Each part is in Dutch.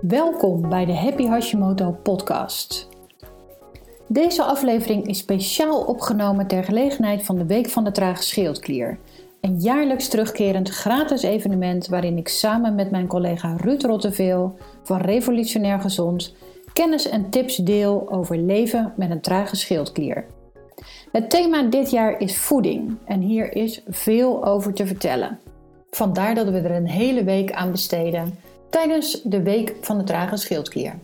Welkom bij de Happy Hashimoto podcast. Deze aflevering is speciaal opgenomen ter gelegenheid van de Week van de Trage Schildklier. Een jaarlijks terugkerend gratis evenement waarin ik samen met mijn collega Ruud Rotteveel van Revolutionair Gezond kennis en tips deel over leven met een trage schildklier. Het thema dit jaar is voeding en hier is veel over te vertellen. Vandaar dat we er een hele week aan besteden tijdens de Week van de Trage Schildklier.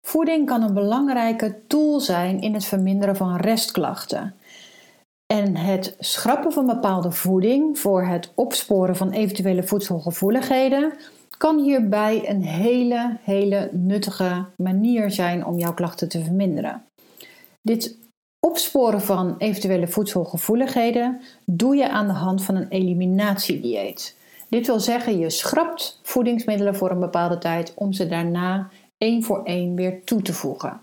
Voeding kan een belangrijke tool zijn in het verminderen van restklachten. En het schrappen van bepaalde voeding voor het opsporen van eventuele voedselgevoeligheden kan hierbij een hele, hele nuttige manier zijn om jouw klachten te verminderen. Dit opsporen van eventuele voedselgevoeligheden doe je aan de hand van een eliminatiedieet. Dit wil zeggen, je schrapt voedingsmiddelen voor een bepaalde tijd om ze daarna één voor één weer toe te voegen.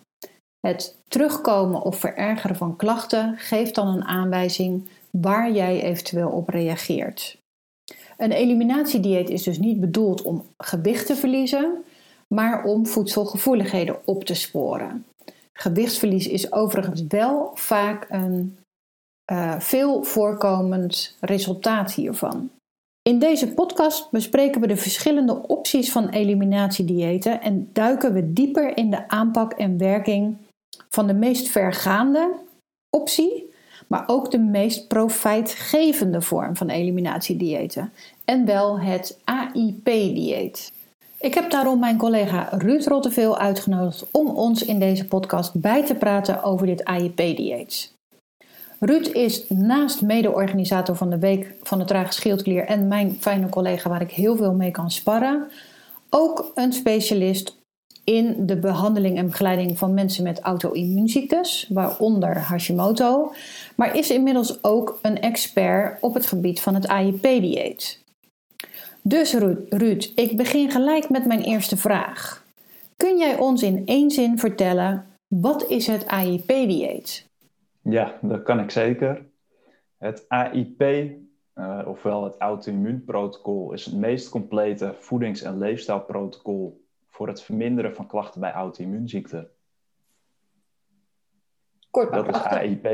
Het terugkomen of verergeren van klachten geeft dan een aanwijzing waar jij eventueel op reageert. Een eliminatiedieet is dus niet bedoeld om gewicht te verliezen, maar om voedselgevoeligheden op te sporen. Gewichtsverlies is overigens wel vaak een uh, veel voorkomend resultaat hiervan. In deze podcast bespreken we de verschillende opties van eliminatiediëten en duiken we dieper in de aanpak en werking van de meest vergaande optie, maar ook de meest profijtgevende vorm van eliminatiediëten, en wel het AIP-dieet. Ik heb daarom mijn collega Ruud Rotteveel uitgenodigd om ons in deze podcast bij te praten over dit AIP-dieet. Ruud is naast mede-organisator van de Week van de Trage Schildklier en mijn fijne collega waar ik heel veel mee kan sparren, ook een specialist in de behandeling en begeleiding van mensen met auto-immuunziektes, waaronder Hashimoto, maar is inmiddels ook een expert op het gebied van het AIP-dieet. Dus Ruud, ik begin gelijk met mijn eerste vraag. Kun jij ons in één zin vertellen, wat is het AIP-dieet? Ja, dat kan ik zeker. Het AIP, uh, eh, ofwel het auto-immuunprotocol, is het meest complete voedings- en leefstijlprotocol voor het verminderen van klachten bij auto-immuunziekten. Kort Dat is AIP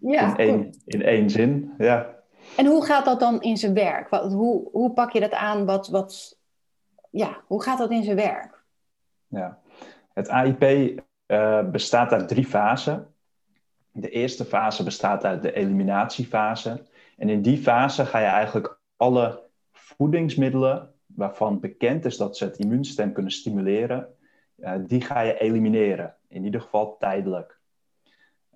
ja, in, één, in één zin, ja. En hoe gaat dat dan in zijn werk? Wat, hoe, hoe pak je dat aan? Wat, wat, ja, hoe gaat dat in zijn werk? Ja, het AIP uh, eh, bestaat uit drie fasen. De eerste fase bestaat uit de eliminatiefase. En in die fase ga je eigenlijk alle voedingsmiddelen waarvan bekend is dat ze het immuunsysteem kunnen stimuleren, uh, die ga je elimineren. In ieder geval tijdelijk.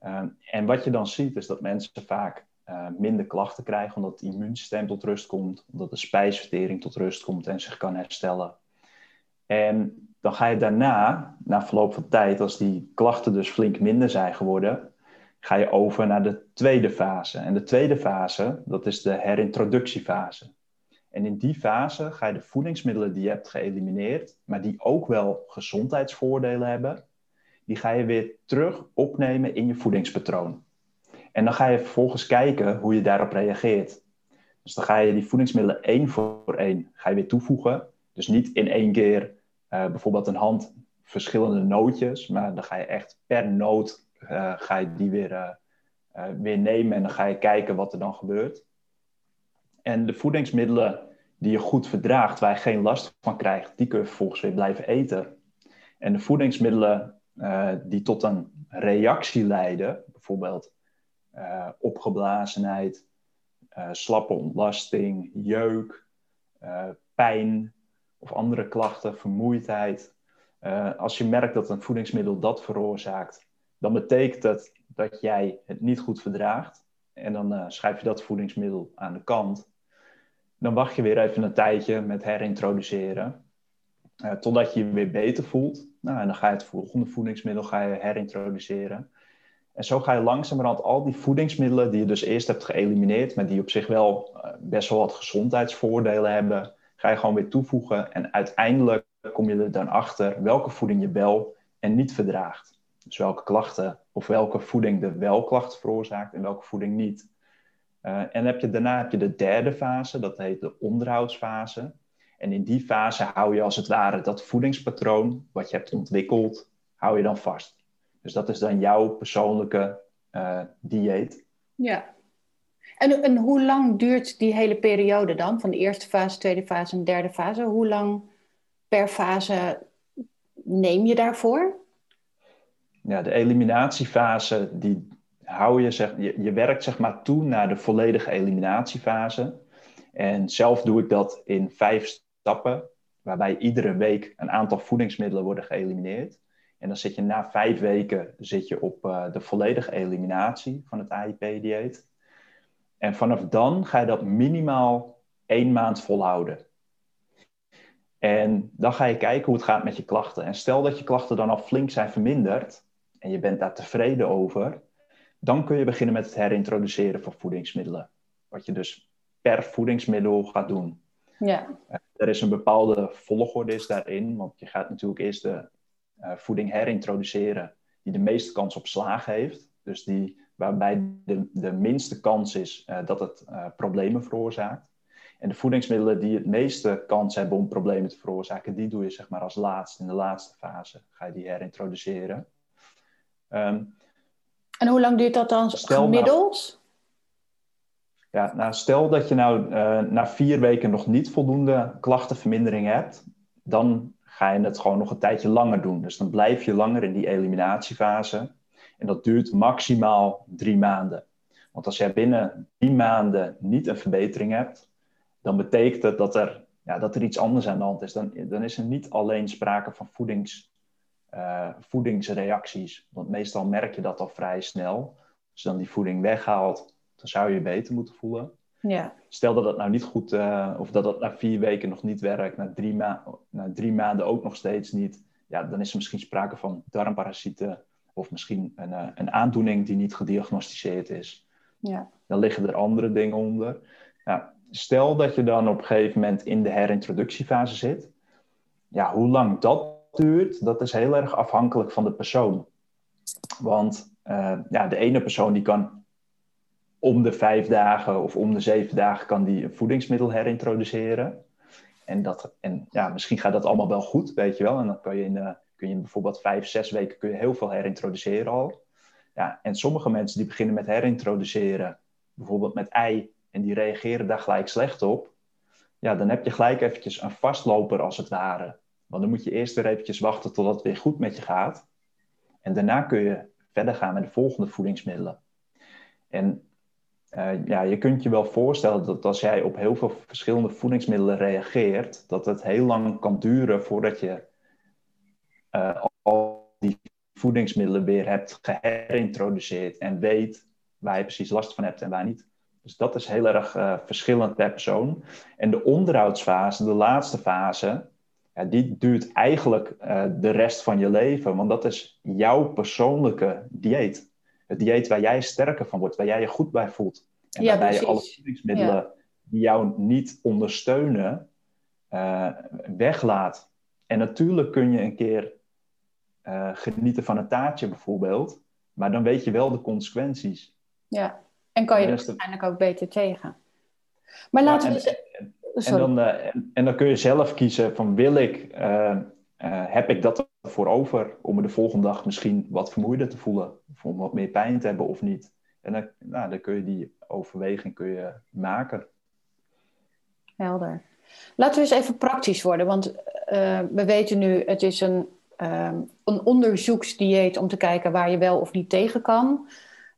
Uh, en wat je dan ziet is dat mensen vaak uh, minder klachten krijgen omdat het immuunsysteem tot rust komt, omdat de spijsvertering tot rust komt en zich kan herstellen. En dan ga je daarna, na verloop van tijd, als die klachten dus flink minder zijn geworden, ga je over naar de tweede fase. En de tweede fase, dat is de herintroductiefase. En in die fase ga je de voedingsmiddelen die je hebt geëlimineerd, maar die ook wel gezondheidsvoordelen hebben, die ga je weer terug opnemen in je voedingspatroon. En dan ga je vervolgens kijken hoe je daarop reageert. Dus dan ga je die voedingsmiddelen één voor één ga je weer toevoegen. Dus niet in één keer uh, bijvoorbeeld een hand verschillende nootjes, maar dan ga je echt per noot uh, ga je die weer, uh, weer nemen en dan ga je kijken wat er dan gebeurt. En de voedingsmiddelen die je goed verdraagt, waar je geen last van krijgt, die kun je vervolgens weer blijven eten. En de voedingsmiddelen die tot een reactie leiden, bijvoorbeeld uh, opgeblazenheid, uh, slappe ontlasting, jeuk, pijn of andere klachten, vermoeidheid. als je merkt dat een voedingsmiddel dat veroorzaakt, dan betekent dat dat jij het niet goed verdraagt. En dan schrijf je dat voedingsmiddel aan de kant. Dan wacht je weer even een tijdje met herintroduceren. totdat je je weer beter voelt. Nou, en dan ga je het volgende voedingsmiddel ga je herintroduceren. En zo ga je langzamerhand al die voedingsmiddelen die je dus eerst hebt geëlimineerd, maar die op zich wel eh, best wel wat gezondheidsvoordelen hebben, ga je gewoon weer toevoegen. En uiteindelijk kom je er dan achter welke voeding je wel en niet verdraagt. Dus welke klachten of welke voeding de wel klachten veroorzaakt en welke voeding niet. Uh, en heb je, daarna heb je de derde fase, dat heet de onderhoudsfase. En in die fase hou je als het ware dat voedingspatroon wat je hebt ontwikkeld, hou je dan vast. Dus dat is dan jouw persoonlijke uh, dieet. Ja. En, en hoe lang duurt die hele periode dan? Van de eerste fase, tweede fase en derde fase. Hoe lang per fase neem je daarvoor? Ja, de eliminatiefase, die hou je, zeg, je, je werkt zeg maar toe naar de volledige eliminatiefase. En zelf doe ik dat in vijf stappen, waarbij iedere week een aantal voedingsmiddelen worden geëlimineerd. En dan zit je na vijf weken zit je op uh, de volledige eliminatie van het AIP-dieet. En vanaf dan ga je dat minimaal één maand volhouden. En dan ga je kijken hoe het gaat met je klachten. En stel dat je klachten dan al flink zijn verminderd en je bent daar tevreden over, dan kun je beginnen met het herintroduceren van voedingsmiddelen. Wat je dus per voedingsmiddel gaat doen. Ja. Er is een bepaalde volgorde is daarin, want je gaat natuurlijk eerst de uh, voeding herintroduceren die de meeste kans op slagen heeft. Dus die waarbij de, de minste kans is uh, dat het uh, problemen veroorzaakt. En de voedingsmiddelen die het meeste kans hebben om problemen te veroorzaken, die doe je zeg maar als laatste, in de laatste fase, ga je die herintroduceren. Um, en hoe lang duurt dat dan nou- gemiddeld? Nou, ja, nou, stel dat je nou uh, na vier weken nog niet voldoende klachtenvermindering hebt, dan ga je het gewoon nog een tijdje langer doen. Dus dan blijf je langer in die eliminatiefase. En dat duurt maximaal drie maanden. Want als jij binnen drie maanden niet een verbetering hebt, dan betekent het dat er, ja, dat er iets anders aan de hand is. Dan, dan is er niet alleen sprake van voedings, uh, voedingsreacties. Want meestal merk je dat al vrij snel. Als je dan die voeding weghaalt, dan zou je je beter moeten voelen. Ja. Stel dat dat nou niet goed, uh, of dat dat na vier weken nog niet werkt, na drie, ma na drie maanden ook nog steeds niet, ja, dan is er misschien sprake van darmparasieten of misschien een, uh, een aandoening die niet gediagnosticeerd is. Ja. Dan liggen er andere dingen onder. Ja, stel dat je dan op een gegeven moment in de herintroductiefase zit. Ja, hoe lang dat duurt, dat is heel erg afhankelijk van de persoon. Want uh, ja, de ene persoon die kan om de vijf dagen of om de zeven dagen kan die een voedingsmiddel herintroduceren. En, dat, en ja, misschien gaat dat allemaal wel goed, weet je wel. En dan kan je in, uh, kun je bijvoorbeeld vijf, zes weken kun je heel veel herintroduceren al. Ja, en sommige mensen die beginnen met herintroduceren, bijvoorbeeld met ei, en die reageren daar gelijk slecht op. Ja, dan heb je gelijk eventjes een vastloper als het ware. Want dan moet je eerst weer eventjes wachten totdat het weer goed met je gaat. En daarna kun je verder gaan met de volgende voedingsmiddelen. En uh, ja, je kunt je wel voorstellen dat als jij op heel veel verschillende voedingsmiddelen reageert, dat het heel lang kan duren voordat je uh, al die voedingsmiddelen weer hebt geherintroduceerd en weet waar je precies last van hebt en waar niet. Dus dat is heel erg uh, verschillend per persoon. En de onderhoudsfase, de laatste fase, ja, die duurt eigenlijk de rest van je leven, want dat is jouw persoonlijke dieet het dieet waar jij sterker van wordt, waar jij je goed bij voelt. En ja, waarbij je alle voedingsmiddelen die jou niet ondersteunen, uh, weglaat. En natuurlijk kun je een keer uh, genieten van een taartje bijvoorbeeld, maar dan weet je wel de consequenties. Ja, en kan je er waarschijnlijk ook beter tegen. Maar laten ja, we... En, en, dan, uh, en, en, dan kun je zelf kiezen van wil ik uh, heb ik dat voor over om me de volgende dag misschien wat vermoeider te voelen? Of om wat meer pijn te hebben of niet? En dan, nou, dan kun je die overweging kun je maken. Helder. Laten we eens even praktisch worden, want uh, we weten nu, het is een, um, een onderzoeksdieet om te kijken waar je wel of niet tegen kan.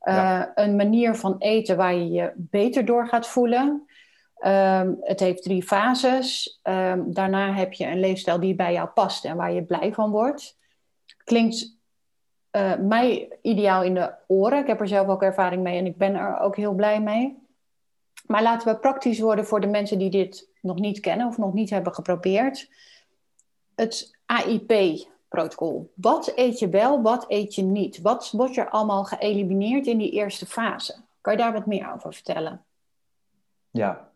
Uh, ja. Een manier van eten waar je je beter door gaat voelen. Um, het heeft drie fases. Um, daarna heb je een leefstijl die bij jou past en waar je blij van wordt. Klinkt uh, mij ideaal in de oren. Ik heb er zelf ook ervaring mee en ik ben er ook heel blij mee. Maar laten we praktisch worden voor de mensen die dit nog niet kennen of nog niet hebben geprobeerd. Het AIP-protocol. Wat eet je wel, wat eet je niet? Wat wordt er allemaal geëlimineerd in die eerste fase? Kan je daar wat meer over vertellen? Ja,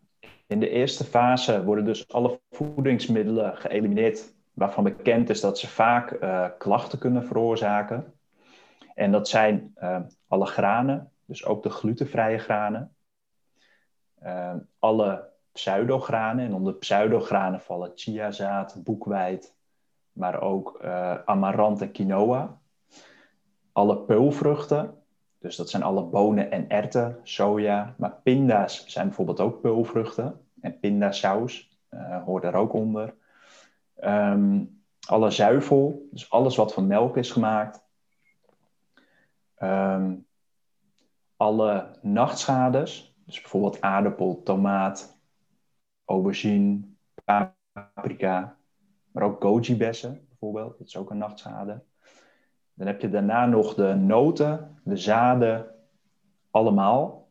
in de eerste fase worden dus alle voedingsmiddelen geëlimineerd waarvan bekend is dat ze vaak klachten kunnen veroorzaken. En dat zijn alle granen, dus ook de glutenvrije granen. alle pseudogranen. En onder pseudogranen vallen chiazaad, boekweit, maar ook uh, amarant en quinoa. Alle peulvruchten, dus dat zijn alle bonen en erten, soja. Maar pinda's zijn bijvoorbeeld ook peulvruchten. En pindasaus uh, hoort daar ook onder. Um, alle zuivel, dus alles wat van melk is gemaakt. Um, alle nachtschades, dus bijvoorbeeld aardappel, tomaat, aubergine, paprika, maar ook goji-bessen bijvoorbeeld. Dat is ook een nachtschade. Dan heb je daarna nog de noten, de zaden, allemaal.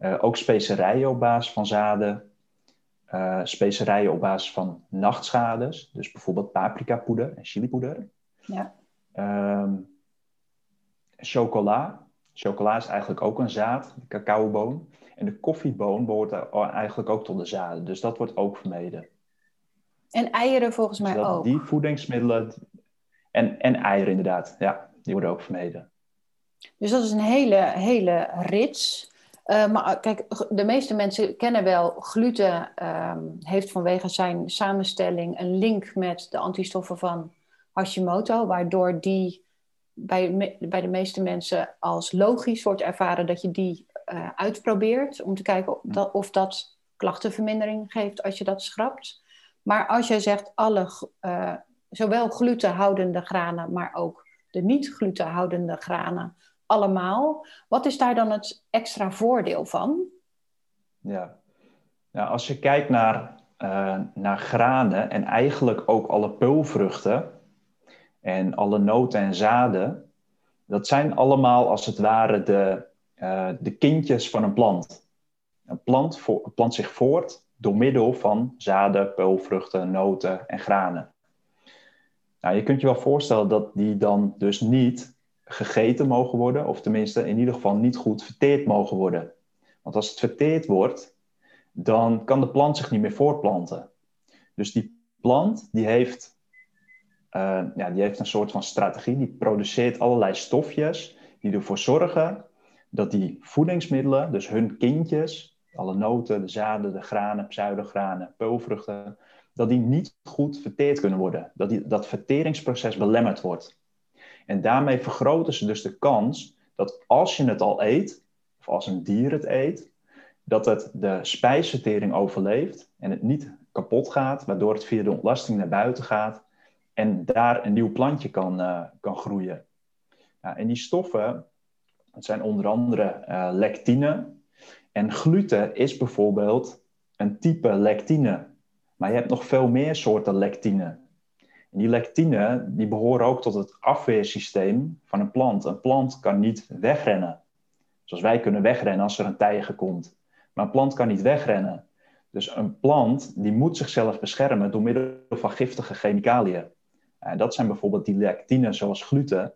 Uh, ook specerijen op basis van zaden. Uh, specerijen op basis van nachtschades. Dus bijvoorbeeld paprikapoeder en chilipoeder. Ja. Um, chocola. Chocola is eigenlijk ook een zaad, de cacaoboon. En de koffieboon behoort eigenlijk ook tot de zaden. Dus dat wordt ook vermeden. En eieren volgens dus mij ook. Die voedingsmiddelen. En, en eieren inderdaad. Ja, die worden ook vermeden. Dus dat is een hele, hele rits. Uh, maar kijk, de meeste mensen kennen wel gluten ehm, heeft vanwege zijn samenstelling een link met de antistoffen van Hashimoto, waardoor die bij, bij de meeste mensen als logisch wordt ervaren dat je die uh, uitprobeert om te kijken of dat, of dat, klachtenvermindering geeft als je dat schrapt. Maar als jij zegt alle, zowel glutenhoudende granen, maar ook de niet-glutenhoudende granen, allemaal, wat is daar dan het extra voordeel van? Ja, nou, als je kijkt naar, uh, naar granen en eigenlijk ook alle peulvruchten en alle noten en zaden, dat zijn allemaal als het ware de, uh, de kindjes van een plant. Een plant plant zich voort door middel van zaden, peulvruchten, noten en granen. Nou, je kunt je wel voorstellen dat die dan dus niet gegeten mogen worden, of tenminste in ieder geval niet goed verteerd mogen worden. Want als het verteerd wordt, dan kan de plant zich niet meer voortplanten. Dus die plant die heeft, uh, ja, die heeft een soort van strategie, die produceert allerlei stofjes die ervoor zorgen dat die voedingsmiddelen, dus hun kindjes, alle noten, de zaden, de granen, pseudogranen, peulvruchten, dat die niet goed verteerd kunnen worden. Dat die, dat verteringsproces belemmerd wordt. En daarmee vergroten ze dus de kans dat als je het al eet, of als een dier het eet, dat het de spijsvertering overleeft en het niet kapot gaat, waardoor het via de ontlasting naar buiten gaat en daar een nieuw plantje kan, uh, kan groeien. Nou, en die stoffen, dat zijn onder andere uh, lectine. En gluten is bijvoorbeeld een type lectine. Maar je hebt nog veel meer soorten lectine. En die lectine die behoren ook tot het afweersysteem van een plant. Een plant kan niet wegrennen. Zoals wij kunnen wegrennen als er een tijger komt. Maar een plant kan niet wegrennen. Dus een plant die moet zichzelf beschermen door middel van giftige chemicaliën. En dat zijn bijvoorbeeld die lectine zoals gluten.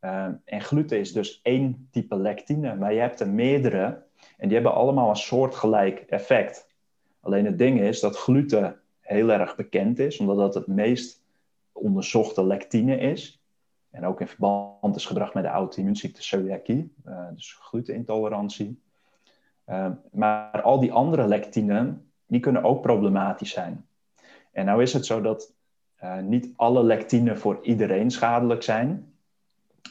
Uh, en gluten is dus één type lectine, maar je hebt er meerdere en die hebben allemaal een soortgelijk effect. Alleen het ding is dat gluten heel erg bekend is, omdat dat het meest onderzochte lectine is. En ook in verband is gebracht met de auto-immuunziekte celiakie, uh, dus glutenintolerantie. Uh, maar al die andere lectinen, die kunnen ook problematisch zijn. En nou is het zo dat niet alle lectinen voor iedereen schadelijk zijn.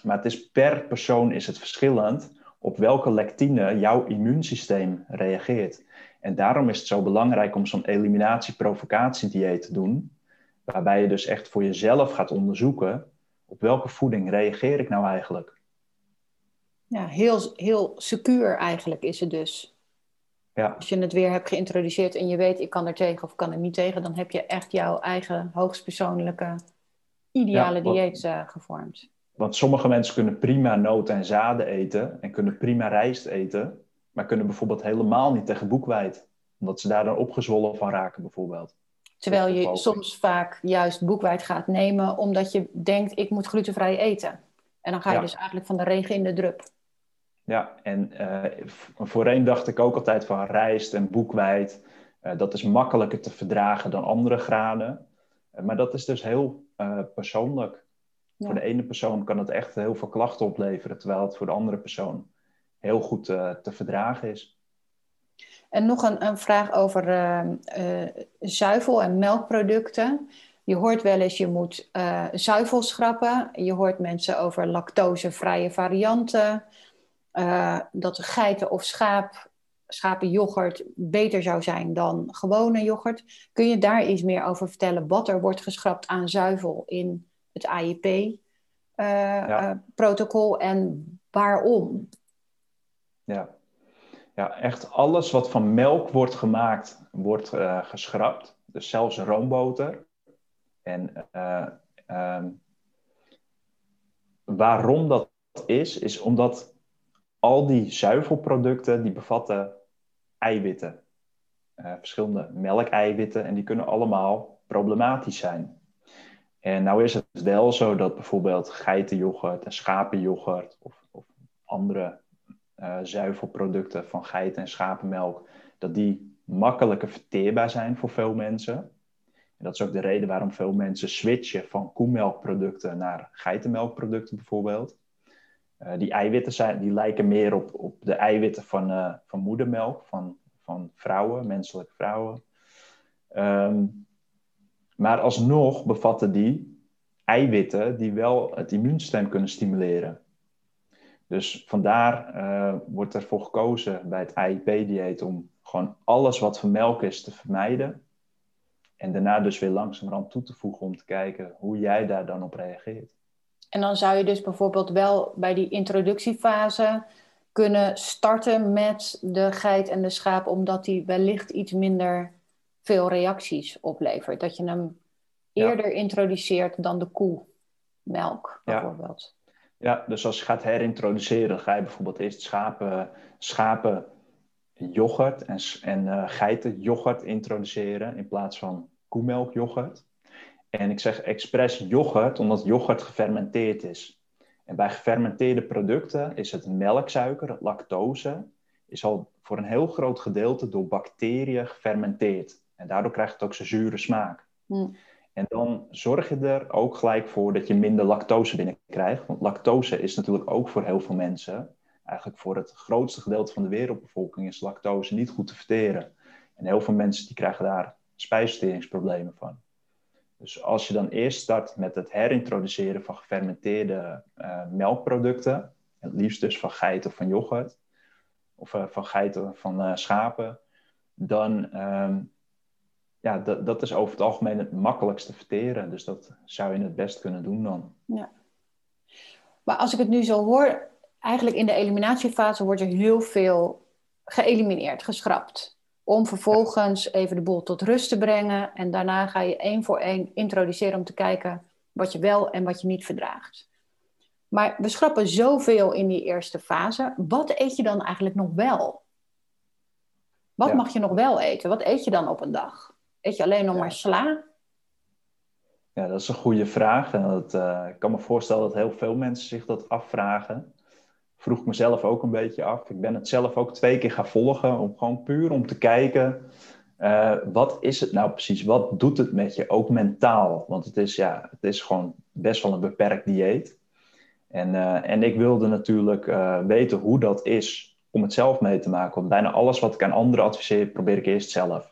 Maar het is per persoon is het verschillend op welke lectine jouw immuunsysteem reageert. En daarom is het zo belangrijk om zo'n eliminatie-provocatiedieet te doen, waarbij je dus echt voor jezelf gaat onderzoeken op welke voeding reageer ik nou eigenlijk. Ja, heel, heel secuur eigenlijk is het dus. Ja. Als je het weer hebt geïntroduceerd en je weet ik kan er tegen of kan er niet tegen, dan heb je echt jouw eigen hoogstpersoonlijke ideale dieet uh, gevormd. Want sommige mensen kunnen prima noten en zaden eten en kunnen prima rijst eten, maar kunnen bijvoorbeeld helemaal niet tegen boekweit, omdat ze daar dan opgezwollen van raken bijvoorbeeld. Terwijl je soms vaak juist boekweit gaat nemen omdat je denkt ik moet glutenvrij eten. En dan ga je dus eigenlijk van de regen in de drup. Ja, en uh, voorheen dacht ik ook altijd van rijst en boekweit, uh, dat is makkelijker te verdragen dan andere granen. maar dat is dus heel persoonlijk. Voor de ene persoon kan het echt heel veel klachten opleveren, terwijl het voor de andere persoon heel goed te verdragen is. En nog een, een vraag over zuivel en melkproducten. Je hoort wel eens, je moet uh, zuivel schrappen. Je hoort mensen over lactosevrije varianten. Uh, dat geiten of schaap, schapenyoghurt beter zou zijn dan gewone yoghurt. Kun je daar iets meer over vertellen? Wat er wordt geschrapt aan zuivel in het AIP-protocol eh, en waarom? Ja. Ja, echt alles wat van melk wordt gemaakt, wordt geschrapt. Dus zelfs roomboter. En uh, um, waarom dat is, is omdat al die zuivelproducten die bevatten eiwitten. Uh, verschillende melkeiwitten en die kunnen allemaal problematisch zijn. En nou is het wel zo dat bijvoorbeeld geitenyoghurt en schapenyoghurt of, of andere zuivelproducten van geiten en schapenmelk, dat die makkelijker verteerbaar zijn voor veel mensen. En dat is ook de reden waarom veel mensen switchen van koemelkproducten naar geitenmelkproducten bijvoorbeeld. Uh, die eiwitten zijn, die lijken meer op, op de eiwitten van, uh, van moedermelk, van, van vrouwen, menselijke vrouwen. Um, maar alsnog bevatten die eiwitten die wel het immuunsysteem kunnen stimuleren. Dus vandaar uh, wordt ervoor gekozen bij het AIP-dieet om gewoon alles wat van melk is te vermijden. En daarna dus weer langzamerhand toe te voegen om te kijken hoe jij daar dan op reageert. En dan zou je dus bijvoorbeeld wel bij die introductiefase kunnen starten met de geit en de schaap, omdat die wellicht iets minder veel reacties oplevert. Dat je hem eerder introduceert dan de koemelk, bijvoorbeeld. Ja. Ja, dus als je gaat herintroduceren, ga je bijvoorbeeld eerst schapen, schapen yoghurt en, en uh, geitenyoghurt introduceren in plaats van koemelkyoghurt. En ik zeg expres yoghurt, omdat yoghurt gefermenteerd is. En bij gefermenteerde producten is het melksuiker, lactose, is al voor een heel groot gedeelte door bacteriën gefermenteerd. En daardoor krijgt het ook zijn zure smaak. Mm. En dan zorg je er ook gelijk voor dat je minder lactose binnenkrijgt. Want lactose is natuurlijk ook voor heel veel mensen eigenlijk voor het grootste gedeelte van de wereldbevolking is lactose niet goed te verteren. En heel veel mensen die krijgen daar spijsverteringsproblemen van. Dus als je dan eerst start met het herintroduceren van gefermenteerde uh, melkproducten, het liefst dus van geit of van yoghurt, of uh, van geiten van uh, schapen, dan um, ja, dat, dat is over het algemeen het makkelijkste verteren. Dus dat zou je het best kunnen doen dan. Ja. Maar als ik het nu zo hoor, eigenlijk in de eliminatiefase wordt er heel veel geëlimineerd, geschrapt. Om vervolgens even de boel tot rust te brengen. En daarna ga je één voor één introduceren om te kijken wat je wel en wat je niet verdraagt. Maar we schrappen zoveel in die eerste fase. Wat eet je dan eigenlijk nog wel? Wat mag je nog wel eten? Wat eet je dan op een dag? Eet je alleen nog maar sla? Ja, dat is een goede vraag. En dat, uh, ik kan me voorstellen dat heel veel mensen zich dat afvragen vroeg mezelf ook een beetje af. Ik ben het zelf ook twee keer gaan volgen, om gewoon puur om te kijken. Uh, wat is het nou precies? Wat doet het met je, ook mentaal? Want het is, ja, het is gewoon best wel een beperkt dieet. En, uh, en ik wilde natuurlijk weten hoe dat is om het zelf mee te maken. Want bijna alles wat ik aan anderen adviseer, probeer ik eerst zelf.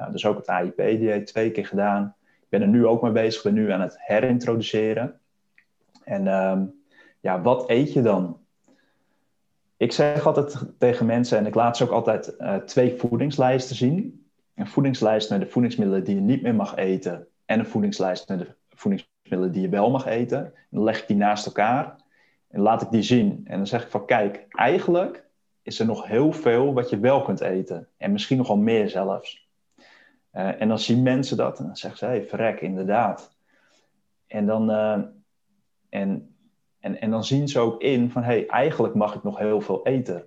Nou, dus ook het AIP-dieet twee keer gedaan. Ik ben er nu ook mee bezig, ik ben nu aan het herintroduceren. En ehm, ja, wat eet je dan? Ik zeg altijd tegen mensen, en ik laat ze ook altijd uh, twee voedingslijsten zien. Een voedingslijst met de voedingsmiddelen die je niet meer mag eten. En een voedingslijst met de voedingsmiddelen die je wel mag eten. En dan leg ik die naast elkaar en laat ik die zien. En dan zeg ik van kijk, eigenlijk is er nog heel veel wat je wel kunt eten. En misschien nogal meer zelfs. Uh, en dan zien mensen dat en dan zeggen ze, hé, hey, verrek, inderdaad. En dan, uh, en en, en dan zien ze ook in van, hé, hey, eigenlijk mag ik nog heel veel eten.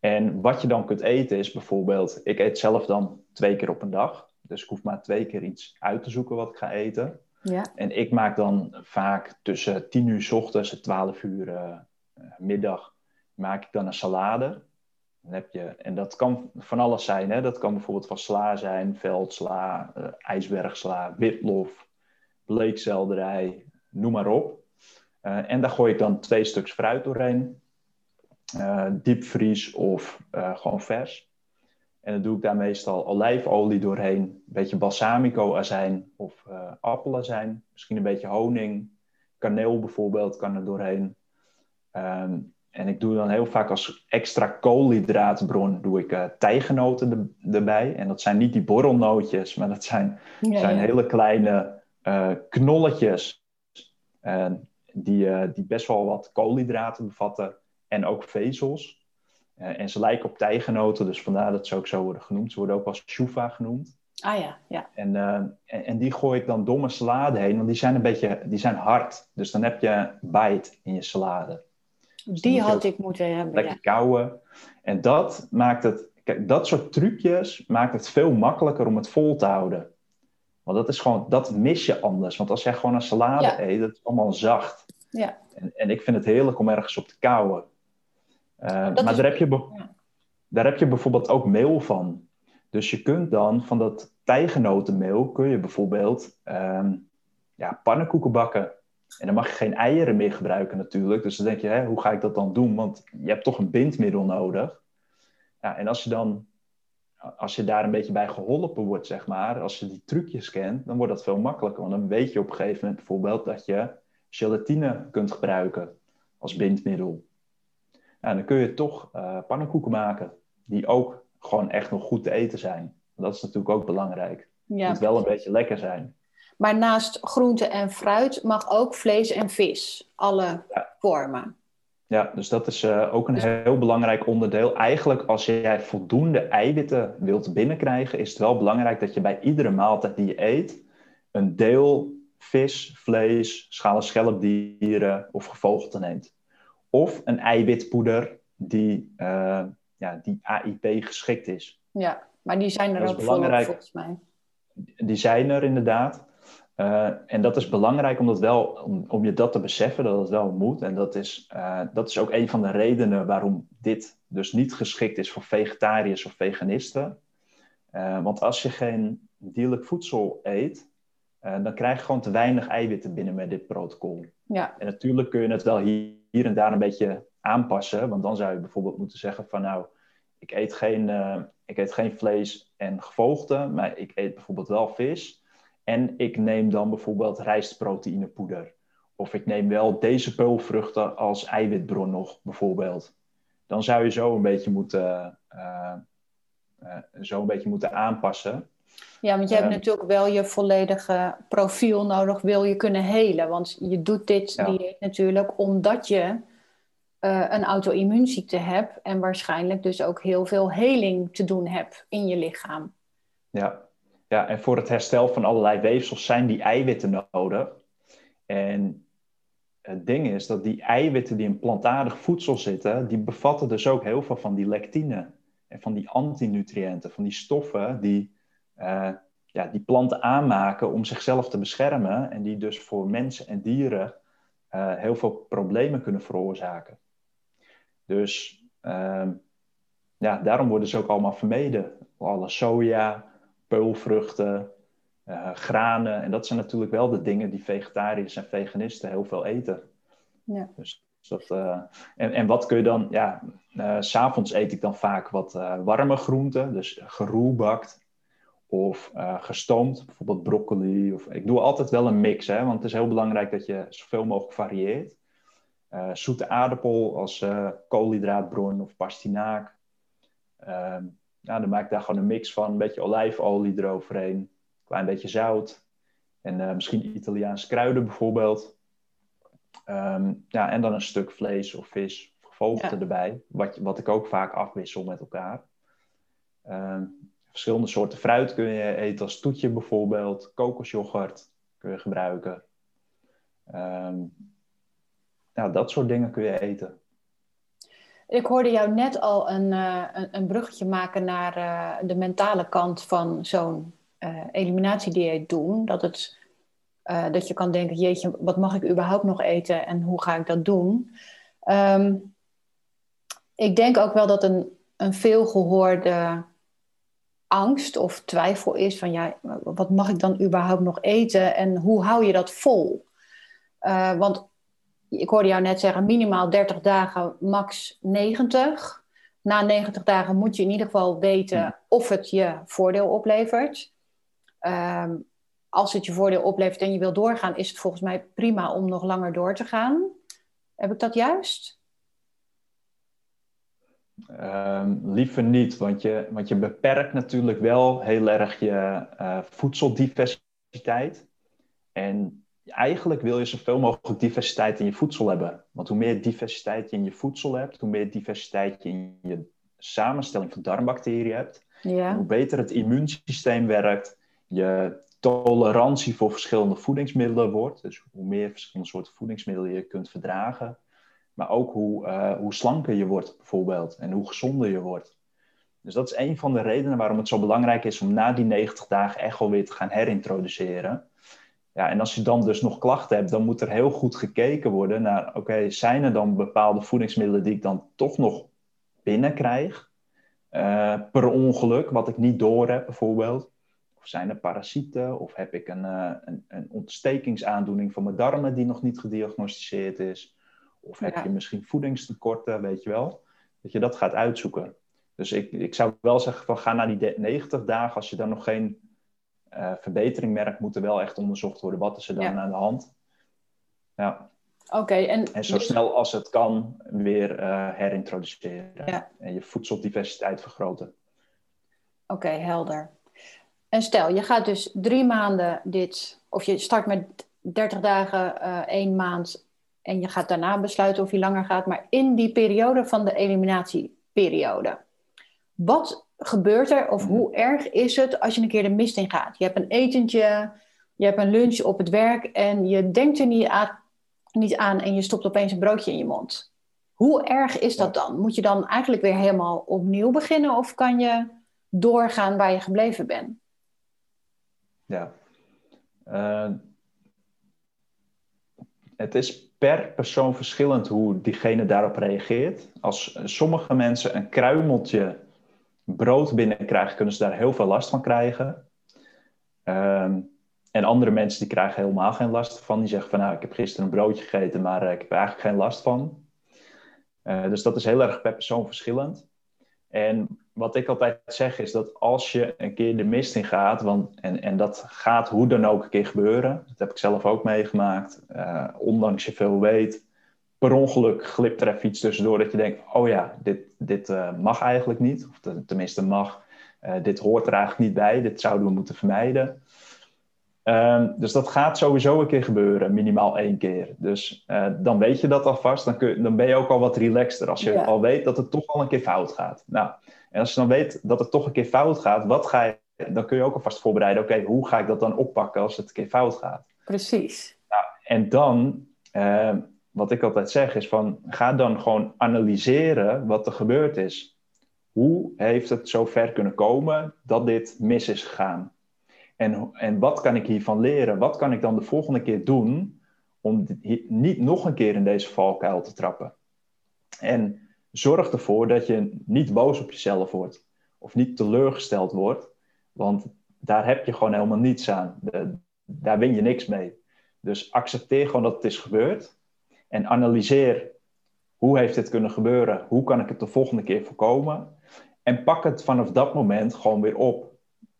En wat je dan kunt eten is bijvoorbeeld, ik eet zelf dan twee keer op een dag. Dus ik hoef maar twee keer iets uit te zoeken wat ik ga eten. Ja. En ik maak dan vaak tussen 10 uur s ochtends en 12 uur uh, middag, maak ik dan een salade. Heb je, en dat kan van alles zijn. Hè? Dat kan bijvoorbeeld van sla zijn, veldsla, uh, ijsbergsla, witlof, bleekselderij, noem maar op. Uh, en daar gooi ik dan twee stuks fruit doorheen. Uh, diepvries of gewoon vers. En dan doe ik daar meestal olijfolie doorheen, een beetje balsamico-azijn of appelazijn, misschien een beetje honing, kaneel bijvoorbeeld kan er doorheen. Um, en ik doe dan heel vaak als extra koolhydraatbron doe ik uh, tijgenoten erbij. En dat zijn niet die borrelnootjes, maar dat zijn, ja, zijn ja. hele kleine uh, knolletjes die, die best wel wat koolhydraten bevatten en ook vezels. En ze lijken op tijgenoten, dus vandaar dat ze ook zo worden genoemd. Ze worden ook als shuva genoemd. Ah ja, ja. En, en, en, die gooi ik dan mijn salade heen, want die zijn een beetje die zijn hard. Dus dan heb je bite in je salade. Die had ik moeten hebben. Lekker ja. kouwen. En dat maakt het, kijk, dat soort trucjes maakt het veel makkelijker om het vol te houden. Want dat is gewoon, dat mis je anders. Want als jij gewoon een salade ja. eet, dat is allemaal zacht. Ja. En, en ik vind het heerlijk om ergens op te kouwen. Uh, maar is... daar, heb je ja. daar heb je bijvoorbeeld ook meel van. Dus je kunt dan van dat tijgenotenmeel kun je bijvoorbeeld um, ja, pannenkoeken bakken. En dan mag je geen eieren meer gebruiken natuurlijk. Dus dan denk je, hè, hoe ga ik dat dan doen? Want je hebt toch een bindmiddel nodig. Ja, en als je dan, als je daar een beetje bij geholpen wordt, zeg maar, als je die trucjes kent, dan wordt dat veel makkelijker. Want dan weet je op een gegeven moment bijvoorbeeld dat je gelatine kunt gebruiken als bindmiddel. Nou, dan kun je toch uh, pannenkoeken maken. Die ook gewoon echt nog goed te eten zijn. Dat is natuurlijk ook belangrijk. Het ja, moet wel een beetje lekker zijn. Maar naast groente en fruit mag ook vlees en vis. Alle ja. vormen. Ja, dus dat is uh, ook een dus... heel belangrijk onderdeel. Eigenlijk als jij voldoende eiwitten wilt binnenkrijgen, is het wel belangrijk dat je bij iedere maaltijd die je eet, een deel vis, vlees, schalen schelpdieren of gevogelte neemt of een eiwitpoeder die, uh, ja, die AIP geschikt is. Ja, maar die zijn er ook belangrijk. volgens mij. Die zijn er inderdaad. Uh, en dat is belangrijk om, dat wel, om, om je dat te beseffen, dat het wel moet. En dat is, uh, dat is ook een van de redenen waarom dit dus niet geschikt is voor vegetariërs of veganisten. want als je geen dierlijk voedsel eet, dan krijg je gewoon te weinig eiwitten binnen met dit protocol. Ja. En natuurlijk kun je het wel hier hier en daar een beetje aanpassen. Want dan zou je bijvoorbeeld moeten zeggen van nou, ik eet geen, ik eet geen vlees en gevogelte, maar ik eet bijvoorbeeld wel vis. En ik neem dan bijvoorbeeld rijstproteïnepoeder. Of ik neem wel deze peulvruchten als eiwitbron nog, bijvoorbeeld. Dan zou je zo een beetje moeten, uh, uh, zo een beetje moeten aanpassen. Ja, want je hebt natuurlijk wel je volledige profiel nodig, wil je kunnen helen. Want je doet dit ja. dieet natuurlijk omdat je uh, een auto-immuunziekte hebt en waarschijnlijk dus ook heel veel heling te doen hebt in je lichaam. Ja. Ja, en voor het herstel van allerlei weefsels zijn die eiwitten nodig. En het ding is dat die eiwitten die in plantaardig voedsel zitten, die bevatten dus ook heel veel van die lectine en van die antinutriënten, van die stoffen die uh, ja, die planten aanmaken om zichzelf te beschermen en die dus voor mensen en dieren uh, heel veel problemen kunnen veroorzaken. Dus uh, ja, daarom worden ze ook allemaal vermeden. Alle soja, peulvruchten, uh, granen. En dat zijn natuurlijk wel de dingen die vegetariërs en veganisten heel veel eten. Ja. Dus dat, en, en wat kun je dan? Ja, s s'avonds eet ik dan vaak wat warme groenten, dus geroelbakt of gestoomd, bijvoorbeeld broccoli. Of, ik doe altijd wel een mix, hè, want het is heel belangrijk dat je zoveel mogelijk varieert. Zoete aardappel als koolhydraatbron of pastinaak. Ehm, ja, dan maak ik daar gewoon een mix van. Een beetje olijfolie eroverheen. Een klein beetje zout. En misschien Italiaanse kruiden bijvoorbeeld. Um, ja, en dan een stuk vlees of vis of gevogelte ja. erbij. Wat, wat ik ook vaak afwissel met elkaar. Um, verschillende soorten fruit kun je eten als toetje bijvoorbeeld. Kokosjoghurt kun je gebruiken. Um, nou, dat soort dingen kun je eten. Ik hoorde jou net al een, uh, een, bruggetje maken naar uh, de mentale kant van zo'n uh, eliminatiedieet doen. Dat, het, dat je kan denken, jeetje, wat mag ik überhaupt nog eten en hoe ga ik dat doen? Um, ik denk ook wel dat een een veelgehoorde angst of twijfel is van ja, wat mag ik dan überhaupt nog eten en hoe hou je dat vol? Want ik hoorde jou net zeggen, minimaal 30 dagen, max 90. Na 90 dagen moet je in ieder geval weten of het je voordeel oplevert. Um, als het je voordeel oplevert en je wil doorgaan, is het volgens mij prima om nog langer door te gaan. Heb ik dat juist? Um, liever niet, want je, want je beperkt natuurlijk wel heel erg je uh, voedseldiversiteit. En eigenlijk wil je zoveel mogelijk diversiteit in je voedsel hebben. Want hoe meer diversiteit je in je voedsel hebt, hoe meer diversiteit je in je samenstelling van darmbacteriën hebt, ja. hoe beter het immuunsysteem werkt, je tolerantie voor verschillende voedingsmiddelen wordt. Dus hoe meer verschillende soorten voedingsmiddelen je kunt verdragen. Maar ook hoe, uh, hoe slanker je wordt bijvoorbeeld en hoe gezonder je wordt. Dus dat is een van de redenen waarom het zo belangrijk is om na die 90 dagen echt alweer te gaan herintroduceren. Ja, en als je dan dus nog klachten hebt, dan moet er heel goed gekeken worden naar, oké, zijn er dan bepaalde voedingsmiddelen die ik dan toch nog binnenkrijg? Uh, per ongeluk, wat ik niet door heb bijvoorbeeld. Of zijn er parasieten? Of heb ik een, uh, een, een, ontstekingsaandoening van mijn darmen die nog niet gediagnosticeerd is? Of heb je misschien voedingstekorten, weet je wel? Dat je dat gaat uitzoeken. Dus ik, ik zou wel zeggen van ga naar die 90 dagen. Als je dan nog geen uh, verbetering merkt, moet er wel echt onderzocht worden. Wat is er dan aan de hand? Ja. Oké. en... en zo snel als het kan weer uh, herintroduceren. Ja. En je voedseldiversiteit vergroten. Oké, helder. En stel, je gaat dus drie maanden dit, of je start met 30 dagen, uh, één maand, en je gaat daarna besluiten of je langer gaat. Maar in die periode van de eliminatieperiode, wat gebeurt er of hoe erg is het als je een keer de mist in gaat? Je hebt een etentje, je hebt een lunch op het werk en je denkt er niet aan, niet aan en je stopt opeens een broodje in je mond. Hoe erg is dat dan? Moet je dan eigenlijk weer helemaal opnieuw beginnen of kan je doorgaan waar je gebleven bent? Ja. Uh, het is per persoon verschillend hoe diegene daarop reageert. Als sommige mensen een kruimeltje brood binnenkrijgen, kunnen ze daar heel veel last van krijgen. Um, en andere mensen die krijgen helemaal geen last van. Die zeggen van nou, ik heb gisteren een broodje gegeten, maar uh, ik heb eigenlijk geen last van. Uh, dus dat is heel erg per persoon verschillend. En wat ik altijd zeg is dat als je een keer de mist in gaat, want, en, en dat gaat hoe dan ook een keer gebeuren, dat heb ik zelf ook meegemaakt, uh, ondanks je veel weet, per ongeluk glipt er even iets tussendoor dat je denkt, oh ja, dit, dit uh, mag eigenlijk niet, of tenminste mag, uh, dit hoort er eigenlijk niet bij, dit zouden we moeten vermijden. Um, dus dat gaat sowieso een keer gebeuren, minimaal één keer. Dus uh, dan weet je dat alvast, dan, kun, dan ben je ook al wat relaxter als je ja. al weet dat het toch al een keer fout gaat. Nou, en als je dan weet dat het toch een keer fout gaat, wat ga je, dan kun je ook alvast voorbereiden. Oké, okay, hoe ga ik dat dan oppakken als het een keer fout gaat? Precies. Nou, en dan, uh, wat ik altijd zeg, is van ga dan gewoon analyseren wat er gebeurd is. Hoe heeft het zo ver kunnen komen dat dit mis is gegaan? En, en wat kan ik hiervan leren? Wat kan ik dan de volgende keer doen om niet nog een keer in deze valkuil te trappen? En zorg ervoor dat je niet boos op jezelf wordt of niet teleurgesteld wordt, want daar heb je gewoon helemaal niets aan. Daar win je niks mee. Dus accepteer gewoon dat het is gebeurd en analyseer hoe heeft dit kunnen gebeuren, hoe kan ik het de volgende keer voorkomen en pak het vanaf dat moment gewoon weer op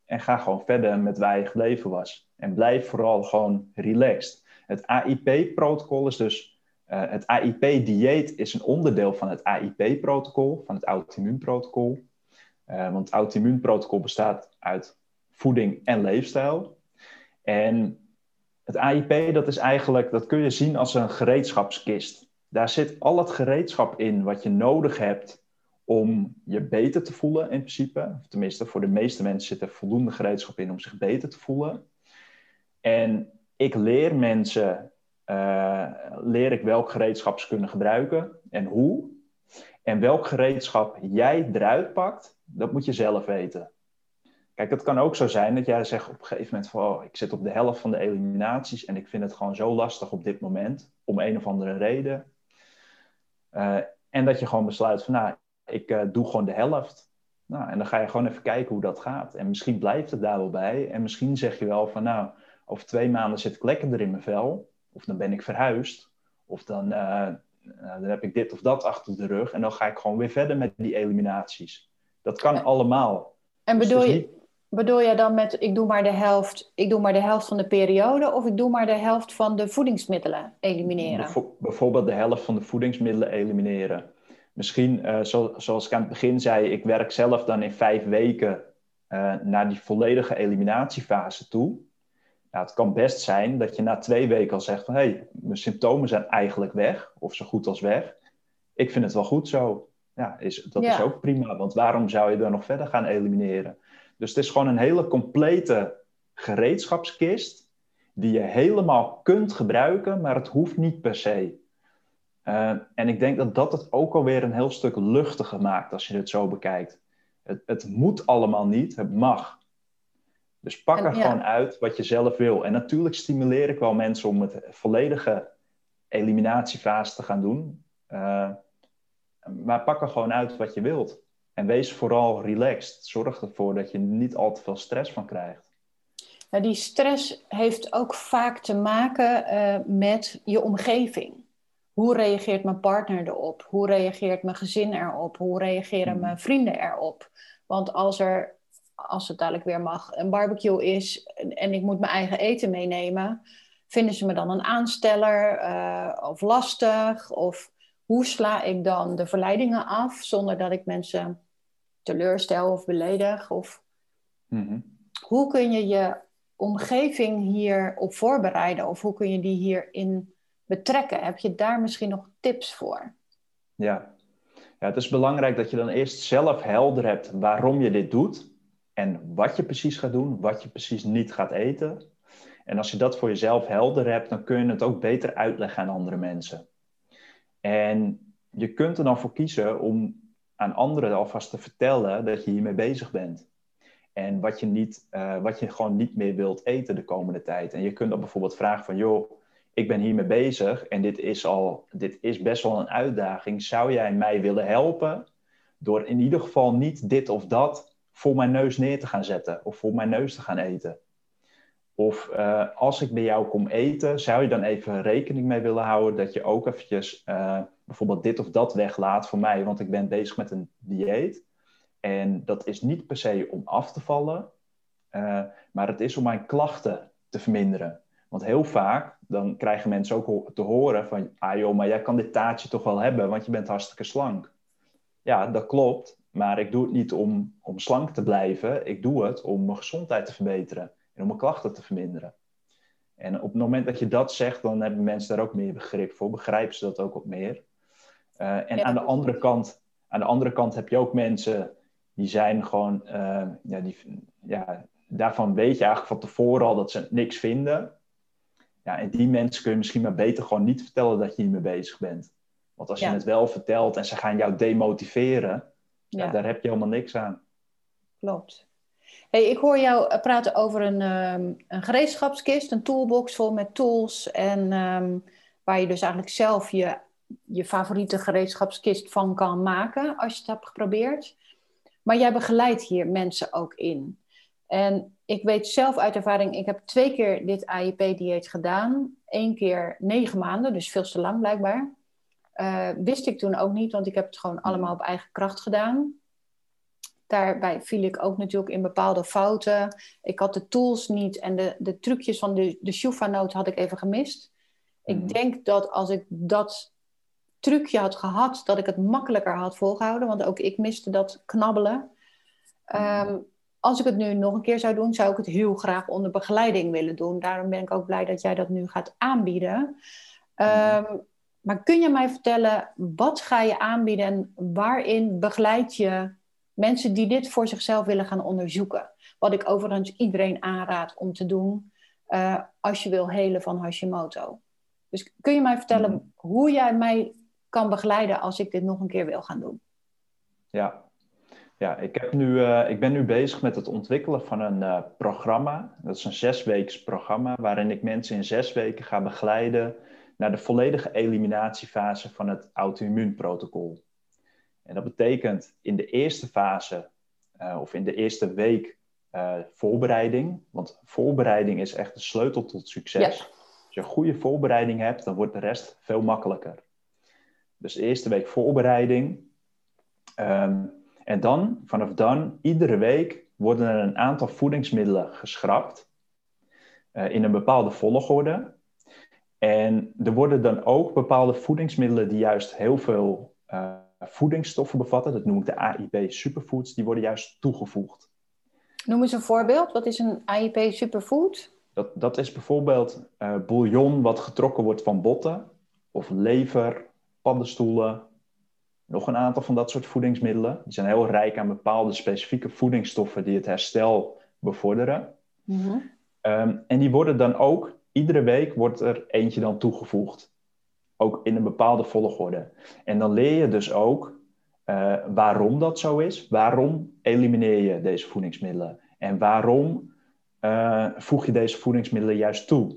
en ga gewoon verder met waar je gebleven was. En blijf vooral gewoon relaxed. Het AIP-protocol is dus uh, het AIP-dieet is een onderdeel van het AIP-protocol, van het auto-immuunprotocol. Uh, want het auto-immuunprotocol bestaat uit voeding en leefstijl. En het AIP, dat is eigenlijk, dat kun je zien als een gereedschapskist. Daar zit al het gereedschap in wat je nodig hebt om je beter te voelen in principe. Tenminste, voor de meeste mensen zit er voldoende gereedschap in om zich beter te voelen. En ik leer mensen uh, leer ik welk gereedschap ze kunnen gebruiken en hoe. En welk gereedschap jij eruit pakt, dat moet je zelf weten. Kijk, het kan ook zo zijn dat jij zegt op een gegeven moment van, oh, ik zit op de helft van de eliminaties en ik vind het gewoon zo lastig op dit moment, om een of andere reden. Uh, en dat je gewoon besluit van, nou, ik uh, doe gewoon de helft. Nou, en dan ga je gewoon even kijken hoe dat gaat. En misschien blijft het daar wel bij. En misschien zeg je wel van, nou, over twee maanden zit ik lekkerder in mijn vel. Of dan ben ik verhuisd. Of dan, uh, dan heb ik dit of dat achter de rug. En dan ga ik gewoon weer verder met die eliminaties. Dat kan allemaal. En dus bedoel, je, bedoel je dan met, ik doe, maar de helft, ik doe maar de helft van de periode... of ik doe maar de helft van de voedingsmiddelen elimineren? bijvoorbeeld de helft van de voedingsmiddelen elimineren. Misschien, uh, zoals ik aan het begin zei, ik werk zelf dan in vijf weken uh, naar die volledige eliminatiefase toe. Nou, het kan best zijn dat je na twee weken al zegt van hé, hey, mijn symptomen zijn eigenlijk weg, of zo goed als weg. Ik vind het wel goed zo. Ja, is, dat is ook prima, want waarom zou je dan nog verder gaan elimineren? Dus het is gewoon een hele complete gereedschapskist die je helemaal kunt gebruiken, maar het hoeft niet per se. Uh, en ik denk dat dat het ook alweer een heel stuk luchtiger maakt als je het zo bekijkt. Het, het moet allemaal niet, het mag. Dus pak er gewoon uit wat je zelf wil. En natuurlijk stimuleer ik wel mensen om het volledige eliminatiefase te gaan doen. Uh, maar pak er gewoon uit wat je wilt. En wees vooral relaxed. Zorg ervoor dat je niet al te veel stress van krijgt. Nou, die stress heeft ook vaak te maken uh, met je omgeving. Hoe reageert mijn partner erop? Hoe reageert mijn gezin erop? Hoe reageren hmm. mijn vrienden erop? Want als er, als het dadelijk weer mag, een barbecue is en ik moet mijn eigen eten meenemen, vinden ze me dan een aansteller uh, of lastig? Of hoe sla ik dan de verleidingen af zonder dat ik mensen teleurstel of beledig? Of hmm. hoe kun je je omgeving hierop voorbereiden? Of hoe kun je die hierin betrekken. Heb je daar misschien nog tips voor? Ja. ja, het is belangrijk dat je dan eerst zelf helder hebt waarom je dit doet en wat je precies gaat doen, wat je precies niet gaat eten. En als je dat voor jezelf helder hebt, dan kun je het ook beter uitleggen aan andere mensen. En je kunt er dan voor kiezen om aan anderen alvast te vertellen dat je hiermee bezig bent. En wat je, niet, uh, wat je gewoon niet meer wilt eten de komende tijd. En je kunt dan bijvoorbeeld vragen van, joh, ik ben hiermee bezig en dit is, al, dit is best wel een uitdaging. Zou jij mij willen helpen door in ieder geval niet dit of dat voor mijn neus neer te gaan zetten of voor mijn neus te gaan eten? Of uh, als ik bij jou kom eten, zou je dan even rekening mee willen houden dat je ook eventjes uh, bijvoorbeeld dit of dat weglaat voor mij, want ik ben bezig met een dieet. En dat is niet per se om af te vallen, uh, maar het is om mijn klachten te verminderen. Want heel vaak dan krijgen mensen ook te horen van, ah joh, maar jij kan dit taartje toch wel hebben, want je bent hartstikke slank. Ja, dat klopt, maar ik doe het niet om, om slank te blijven. Ik doe het om mijn gezondheid te verbeteren en om mijn klachten te verminderen. En op het moment dat je dat zegt, dan hebben mensen daar ook meer begrip voor, begrijpen ze dat ook wat meer. Uh, en aan, de andere kant, aan de andere kant heb je ook mensen die zijn gewoon, uh, ja, die, ja, daarvan weet je eigenlijk van tevoren al dat ze niks vinden. Ja, en die mensen kun je misschien maar beter gewoon niet vertellen dat je hiermee bezig bent. Want als je het wel vertelt en ze gaan jou demotiveren, ja. daar heb je helemaal niks aan. Klopt. Hey, ik hoor jou eh, praten over een, um, een gereedschapskist, een toolbox vol met tools. En um, waar je dus eigenlijk zelf je, je favoriete gereedschapskist van kan maken als je het hebt geprobeerd. Maar jij begeleidt hier mensen ook in. En ik weet zelf uit ervaring, ik heb twee keer dit AIP-dieet gedaan. Eén keer negen maanden, dus veel te lang blijkbaar. Uh, wist ik toen ook niet, want ik heb het gewoon allemaal op eigen kracht gedaan. Daarbij viel ik ook natuurlijk in bepaalde fouten. Ik had de tools niet en de, de trucjes van de, de Shufa-noot had ik even gemist. Ik mhm. denk dat als ik dat trucje had gehad, dat ik het makkelijker had volgehouden. Want ook ik miste dat knabbelen. Um, als ik het nu nog een keer zou doen, zou ik het heel graag onder begeleiding willen doen. Daarom ben ik ook blij dat jij dat nu gaat aanbieden. Um, maar kun je mij vertellen, wat ga je aanbieden en waarin begeleid je mensen die dit voor zichzelf willen gaan onderzoeken? Wat ik overigens iedereen aanraad om te doen uh, als je wil helen van Hashimoto. Dus kun je mij vertellen mm. hoe jij mij kan begeleiden als ik dit nog een keer wil gaan doen? Ja, ja, ik, heb nu, uh, ik ben nu bezig met het ontwikkelen van een uh, programma. Dat is een zesweeks programma waarin ik mensen in zes weken ga begeleiden naar de volledige eliminatiefase van het auto-immuunprotocol. En dat betekent in de eerste fase of in de eerste week voorbereiding. Want voorbereiding is echt de sleutel tot succes. Als je een goede voorbereiding hebt, dan wordt de rest veel makkelijker. Dus de eerste week voorbereiding. Ehm, en dan, vanaf dan, iedere week worden er een aantal voedingsmiddelen geschrapt. Uh, in een bepaalde volgorde. En er worden dan ook bepaalde voedingsmiddelen die juist heel veel uh, voedingsstoffen bevatten. Dat noem ik de AIP superfoods. Die worden juist toegevoegd. Noem eens een voorbeeld. Wat is een AIP superfood? Dat, dat is bijvoorbeeld uh, bouillon wat getrokken wordt van botten. Of lever, paddenstoelen, nog een aantal van dat soort voedingsmiddelen. Die zijn heel rijk aan bepaalde specifieke voedingsstoffen die het herstel bevorderen. Mhm. Ehm, en die worden dan ook, iedere week wordt er eentje dan toegevoegd. Ook in een bepaalde volgorde. En dan leer je dus ook uh, waarom dat zo is. Waarom elimineer je deze voedingsmiddelen? En waarom uh, voeg je deze voedingsmiddelen juist toe?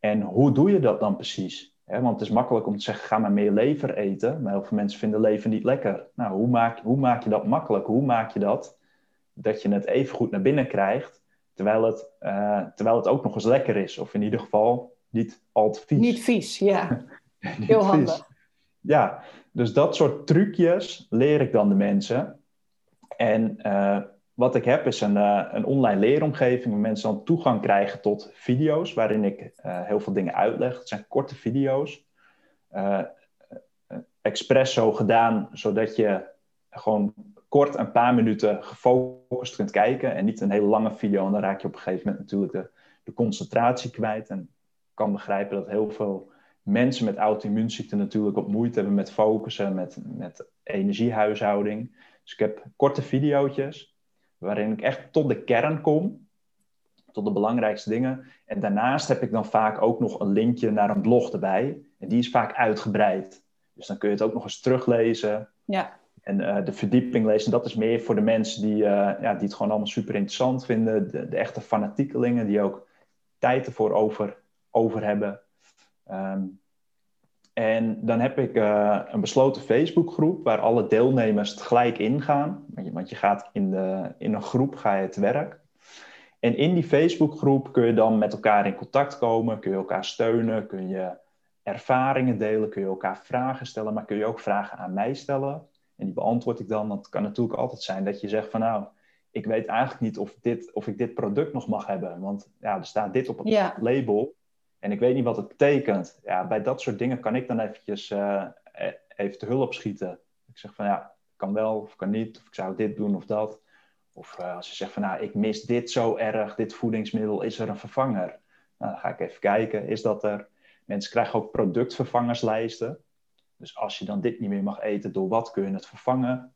En hoe doe je dat dan precies? want het is makkelijk om te zeggen, ga maar meer lever eten. Maar heel veel mensen vinden lever niet lekker. Nou, hoe maak, hoe maak je dat makkelijk? Hoe maak je dat dat je het even goed naar binnen krijgt, terwijl het, uh, terwijl het ook nog eens lekker is? Of in ieder geval niet al te vies. Niet vies, ja. Heel handig. Ja, dus dat soort trucjes leer ik dan de mensen. En uh, wat ik heb is een, uh, een online leeromgeving waar mensen dan toegang krijgen tot video's waarin ik uh, heel veel dingen uitleg. Het zijn korte video's. Expres zo gedaan zodat je gewoon kort een paar minuten gefocust kunt kijken en niet een hele lange video. En dan raak je op een gegeven moment natuurlijk de, de concentratie kwijt. En ik kan begrijpen dat heel veel mensen met auto-immuunziekten natuurlijk op moeite hebben met focussen, met, met energiehuishouding. Dus ik heb korte video's waarin ik echt tot de kern kom, tot de belangrijkste dingen. En daarnaast heb ik dan vaak ook nog een linkje naar een blog erbij. En die is vaak uitgebreid. Dus dan kun je het ook nog eens teruglezen. Ja. En uh, de verdieping lezen, dat is meer voor de mensen die, uh, ja, die het gewoon allemaal super interessant vinden. De, de, echte fanatiekelingen die ook tijd ervoor over, over hebben. Um, en dan heb ik uh, een besloten Facebookgroep waar alle deelnemers tegelijk ingaan. Want je gaat in, de, in een groep ga je het werk. En in die Facebookgroep kun je dan met elkaar in contact komen, kun je elkaar steunen, kun je ervaringen delen, kun je elkaar vragen stellen, maar kun je ook vragen aan mij stellen. En die beantwoord ik dan. Want het kan natuurlijk altijd zijn dat je zegt van nou, ik weet eigenlijk niet of, dit, of ik dit product nog mag hebben. Want ja, er staat dit op het label. En ik weet niet wat het betekent. Ja, bij dat soort dingen kan ik dan eventjes uh, even te hulp schieten. Ik zeg van ja, kan wel of kan niet. Of ik zou dit doen of dat. Of uh, als je zegt van nou, ik mis dit zo erg, dit voedingsmiddel, is er een vervanger? Nou, dan ga ik even kijken, is dat er? Mensen krijgen ook productvervangerslijsten. Dus als je dan dit niet meer mag eten, door wat kun je het vervangen?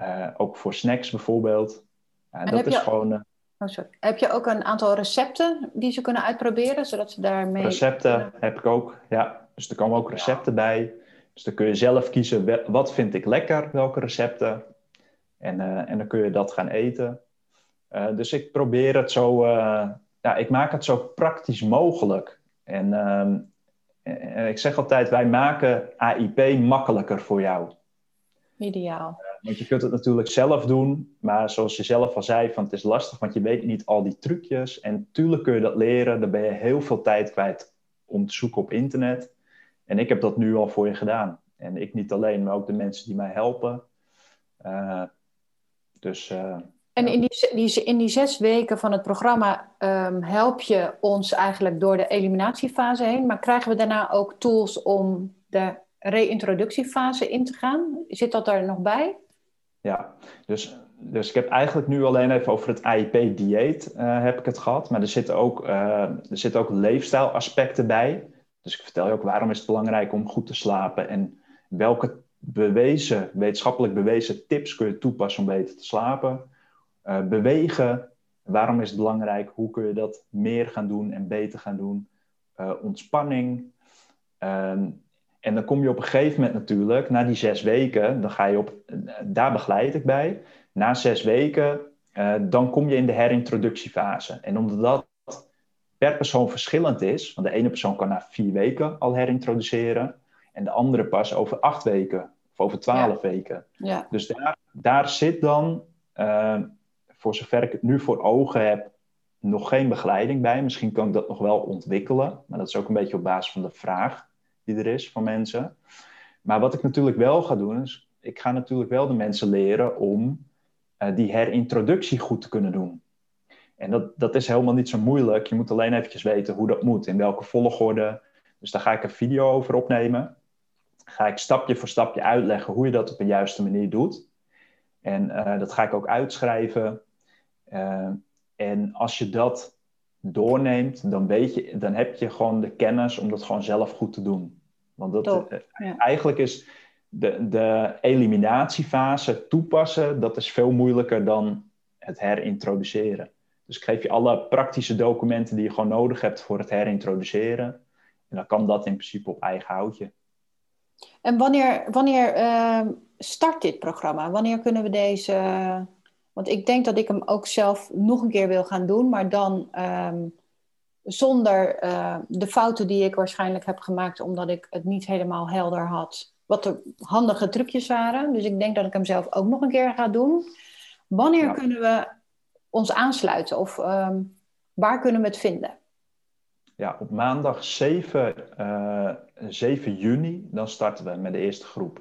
Uh, ook voor snacks bijvoorbeeld. Uh, dat is gewoon. Oh, heb je ook een aantal recepten die ze kunnen uitproberen, zodat ze daarmee... Recepten heb ik ook, ja. Dus er komen ook recepten bij. Dus dan kun je zelf kiezen, wat vind ik lekker, welke recepten. En, uh, en dan kun je dat gaan eten. Uh, dus ik probeer het zo... Uh, ja, ik maak het zo praktisch mogelijk. En, ehm, en ik zeg altijd, wij maken AIP makkelijker voor jou. Ideaal. Want je kunt het natuurlijk zelf doen, maar zoals je zelf al zei, van het is lastig, want je weet niet al die trucjes. En tuurlijk kun je dat leren, dan ben je heel veel tijd kwijt om te zoeken op internet. En ik heb dat nu al voor je gedaan. En ik niet alleen, maar ook de mensen die mij helpen. Uh, dus, uh, en in die, die, in die zes weken van het programma um, help je ons eigenlijk door de eliminatiefase heen. Maar krijgen we daarna ook tools om de reintroductiefase in te gaan? Zit dat daar nog bij? Ja, dus, dus ik heb eigenlijk nu alleen even over het AIP-dieet uh, heb ik het gehad. Maar er zitten ook, uh, er zitten ook leefstijlaspecten bij. Dus ik vertel je ook waarom is het belangrijk om goed te slapen. En welke bewezen, wetenschappelijk bewezen tips kun je toepassen om beter te slapen. Uh, bewegen, waarom is het belangrijk? Hoe kun je dat meer gaan doen en beter gaan doen? ontspanning. Ehm, en dan kom je op een gegeven moment natuurlijk, na die zes weken, dan ga je op, daar begeleid ik bij. Na zes weken, uh, dan kom je in de herintroductiefase. En omdat dat per persoon verschillend is, want de ene persoon kan na vier weken al herintroduceren, en de andere pas over acht weken of over twaalf weken. Ja. Dus daar, daar zit dan, uh, voor zover ik het nu voor ogen heb, nog geen begeleiding bij. Misschien kan ik dat nog wel ontwikkelen, maar dat is ook een beetje op basis van de vraag die er is van mensen. Maar wat ik natuurlijk wel ga doen, is ik ga natuurlijk wel de mensen leren om uh, die herintroductie goed te kunnen doen. En dat, dat is helemaal niet zo moeilijk. Je moet alleen eventjes weten hoe dat moet, in welke volgorde. Dus daar ga ik een video over opnemen. Ga ik stapje voor stapje uitleggen hoe je dat op een juiste manier doet. En uh, dat ga ik ook uitschrijven. Uh, en als je dat doorneemt, dan, weet je, dan heb je gewoon de kennis om dat gewoon zelf goed te doen. Want dat, ja. eigenlijk is de, de eliminatiefase toepassen, dat is veel moeilijker dan het herintroduceren. Dus ik geef je alle praktische documenten die je gewoon nodig hebt voor het herintroduceren. En dan kan dat in principe op eigen houtje. En wanneer, wanneer uh, start dit programma? Wanneer kunnen we deze. Want ik denk dat ik hem ook zelf nog een keer wil gaan doen, maar dan um, zonder uh, de fouten die ik waarschijnlijk heb gemaakt, omdat ik het niet helemaal helder had. Wat de handige trucjes waren. Dus ik denk dat ik hem zelf ook nog een keer ga doen. Wanneer ja. kunnen we ons aansluiten? Of um, waar kunnen we het vinden? Ja, op maandag 7, uh, 7 juni, dan starten we met de eerste groep.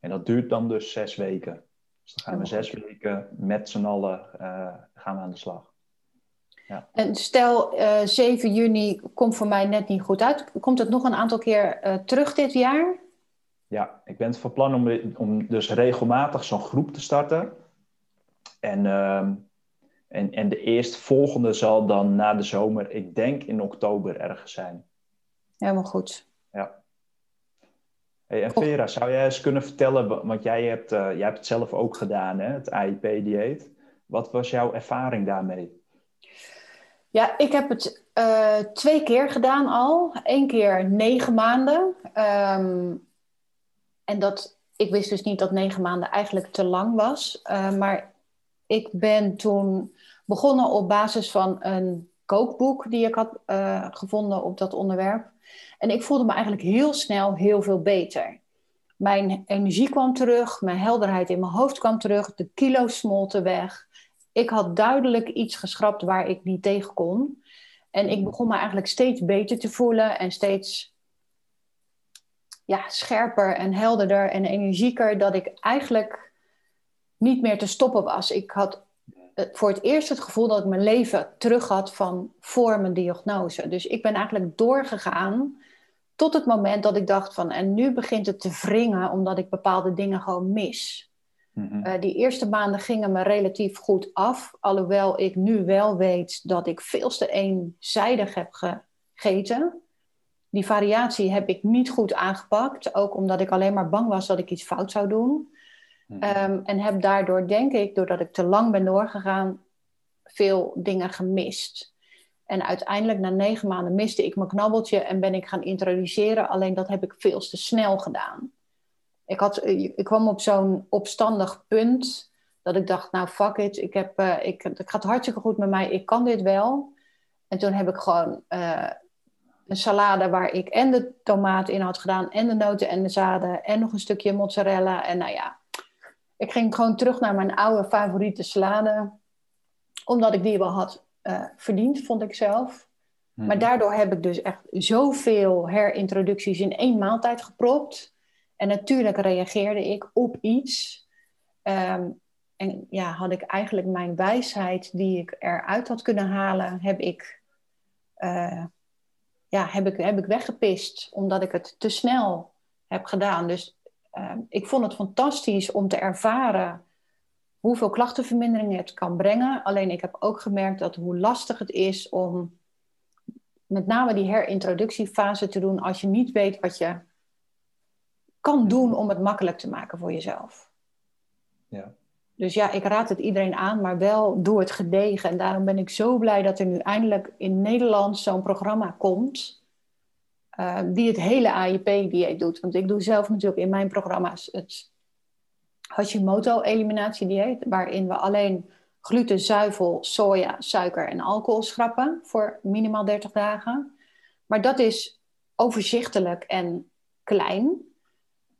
En dat duurt dan dus zes weken. Dus dan gaan we zes weken met z'n allen uh, gaan we aan de slag. Ja. En stel, uh, 7 juni komt voor mij net niet goed uit. Komt het nog een aantal keer uh, terug dit jaar? Ja, ik ben van plan om, om dus regelmatig zo'n groep te starten. En en, en de eerstvolgende zal dan na de zomer, ik denk in oktober ergens zijn. Helemaal goed. Ja. Hey, en Vera, zou jij eens kunnen vertellen, want jij hebt, uh, jij hebt het zelf ook gedaan, hè, het AIP-dieet. Wat was jouw ervaring daarmee? Ja, ik heb het uh, twee keer gedaan al. Eén keer negen maanden. Um, en dat, ik wist dus niet dat negen maanden eigenlijk te lang was. Uh, maar ik ben toen begonnen op basis van een kookboek die ik had uh, gevonden op dat onderwerp. En ik voelde me eigenlijk heel snel heel veel beter. Mijn energie kwam terug, mijn helderheid in mijn hoofd kwam terug, de kilo's smolten weg. Ik had duidelijk iets geschrapt waar ik niet tegen kon. En ik begon me eigenlijk steeds beter te voelen en steeds ja, scherper en helderder en energieker, dat ik eigenlijk niet meer te stoppen was. Ik had voor het eerst het gevoel dat ik mijn leven terug had van voor mijn diagnose. Dus ik ben eigenlijk doorgegaan tot het moment dat ik dacht van en nu begint het te wringen omdat ik bepaalde dingen gewoon mis. Mm-hmm. Uh, die eerste maanden gingen me relatief goed af, alhoewel ik nu wel weet dat ik veel te eenzijdig heb gegeten. Die variatie heb ik niet goed aangepakt, ook omdat ik alleen maar bang was dat ik iets fout zou doen. Um, en heb daardoor, denk ik, doordat ik te lang ben doorgegaan, veel dingen gemist. En uiteindelijk, na negen maanden, miste ik mijn knabbeltje en ben ik gaan introduceren. Alleen dat heb ik veel te snel gedaan. Ik, had, ik kwam op zo'n opstandig punt dat ik dacht, nou fuck it, ik heb, uh, ik, het gaat hartstikke goed met mij, ik kan dit wel. En toen heb ik gewoon uh, een salade waar ik en de tomaat in had gedaan, en de noten en de zaden, en nog een stukje mozzarella. En nou ja, ik ging gewoon terug naar mijn oude favoriete salade. Omdat ik die wel had uh, verdiend, vond ik zelf. Hmm. Maar daardoor heb ik dus echt zoveel herintroducties in één maaltijd gepropt. En natuurlijk reageerde ik op iets. Um, en ja, had ik eigenlijk mijn wijsheid die ik eruit had kunnen halen, heb ik, uh, ja, heb ik, heb ik weggepist. Omdat ik het te snel heb gedaan. Dus uh, ik vond het fantastisch om te ervaren hoeveel klachtenvermindering het kan brengen. Alleen ik heb ook gemerkt dat hoe lastig het is om met name die herintroductiefase te doen als je niet weet wat je kan doen om het makkelijk te maken voor jezelf. Ja. Dus ja, ik raad het iedereen aan, maar wel doe het gedegen. En daarom ben ik zo blij dat er nu eindelijk in Nederland zo'n programma komt. Uh, die het hele AIP-dieet doet. Want ik doe zelf natuurlijk in mijn programma's het Hashimoto-eliminatie-dieet, waarin we alleen gluten, zuivel, soja, suiker en alcohol schrappen voor minimaal 30 dagen. Maar dat is overzichtelijk en klein.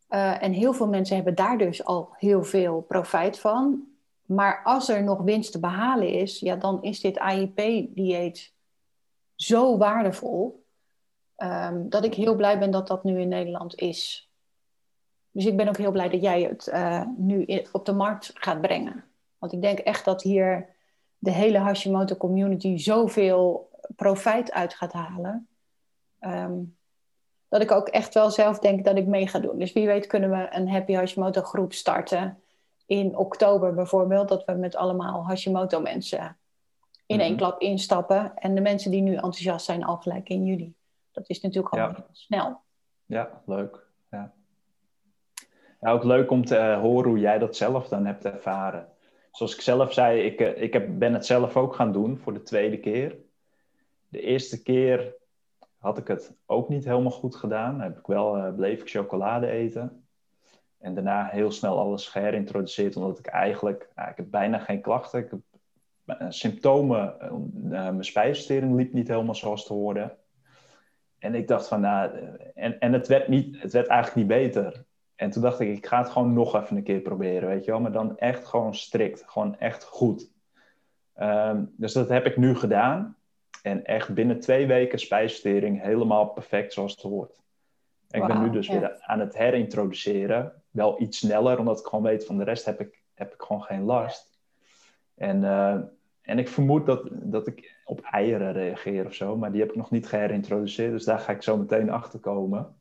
Eh, en heel veel mensen hebben daar dus al heel veel profijt van. Maar als er nog winst te behalen is, ja, dan is dit AIP-dieet zo waardevol. Ehm, dat ik heel blij ben dat dat nu in Nederland is. Dus ik ben ook heel blij dat jij het uh, nu op de markt gaat brengen. Want ik denk echt dat hier de hele Hashimoto community zoveel profijt uit gaat halen. Ehm, dat ik ook echt wel zelf denk dat ik mee ga doen. Dus wie weet kunnen we een Happy Hashimoto groep starten in oktober bijvoorbeeld. Dat we met allemaal Hashimoto mensen in één mhm. klap instappen. En de mensen die nu enthousiast zijn al gelijk in juli. Dat is natuurlijk al ja. snel. Ja, leuk. Ja. ja. ook leuk om te eh, horen hoe jij dat zelf dan hebt ervaren. Zoals ik zelf zei, ik, uh, ik heb, ben het zelf ook gaan doen voor de tweede keer. De eerste keer had ik het ook niet helemaal goed gedaan. Heb ik wel, uh, bleef ik chocolade eten. En daarna heel snel alles geïntroduceerd, omdat ik eigenlijk, nou, ik heb bijna geen klachten. Ik heb symptomen, mijn spijsvertering liep niet helemaal zoals te horen. En ik dacht van, nou, en, en het, werd niet, het werd eigenlijk niet beter. En toen dacht ik, ik ga het gewoon nog even een keer proberen, weet je wel. Maar dan echt gewoon strikt, gewoon echt goed. Um, dus dat heb ik nu gedaan. En echt binnen twee weken spijsvertering helemaal perfect zoals het hoort. En ik ben nu dus weer aan het herintroduceren. Wel iets sneller, omdat ik gewoon weet van de rest heb ik, heb ik gewoon geen last. En, uh, en ik vermoed dat, dat ik op eieren reageer of zo, maar die heb ik nog niet geherintroduceerd, dus daar ga ik zo meteen achter komen.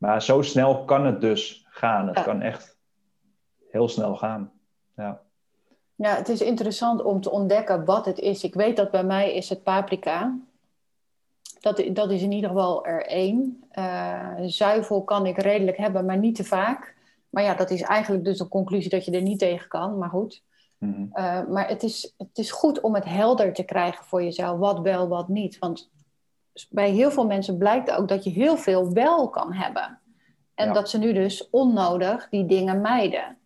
Maar zo snel kan het dus gaan. Het kan echt heel snel gaan. Ja. ja, het is interessant om te ontdekken wat het is. Ik weet dat bij mij is het paprika. Dat, dat is in ieder geval er één. Uh, zuivel kan ik redelijk hebben, maar niet te vaak. Maar ja, dat is eigenlijk dus een conclusie dat je er niet tegen kan. Maar goed. Mhm. Eh, maar het is, het is goed om het helder te krijgen voor jezelf, wat wel, wat niet. Want bij heel veel mensen blijkt ook dat je heel veel wel kan hebben. En dat ze nu dus onnodig die dingen mijden.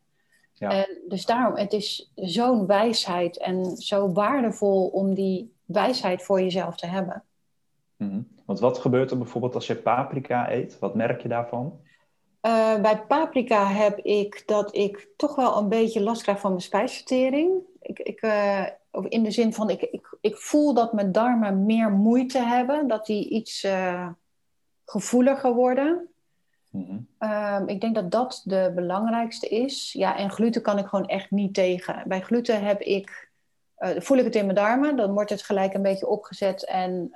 Ja. En dus daarom, het is zo'n wijsheid en zo waardevol om die wijsheid voor jezelf te hebben. Mhm. Want wat gebeurt er bijvoorbeeld als je paprika eet? Wat merk je daarvan? Uh, bij paprika heb ik dat ik toch wel een beetje last krijg van mijn spijsvertering. Ik, ik, uh, in de zin van, ik, ik, ik voel dat mijn darmen meer moeite hebben. Dat die iets uh, gevoeliger worden. Mm ik denk dat dat de belangrijkste is. Ja, en gluten kan ik gewoon echt niet tegen. Bij gluten heb ik, voel ik het in mijn darmen. Dan wordt het gelijk een beetje opgezet en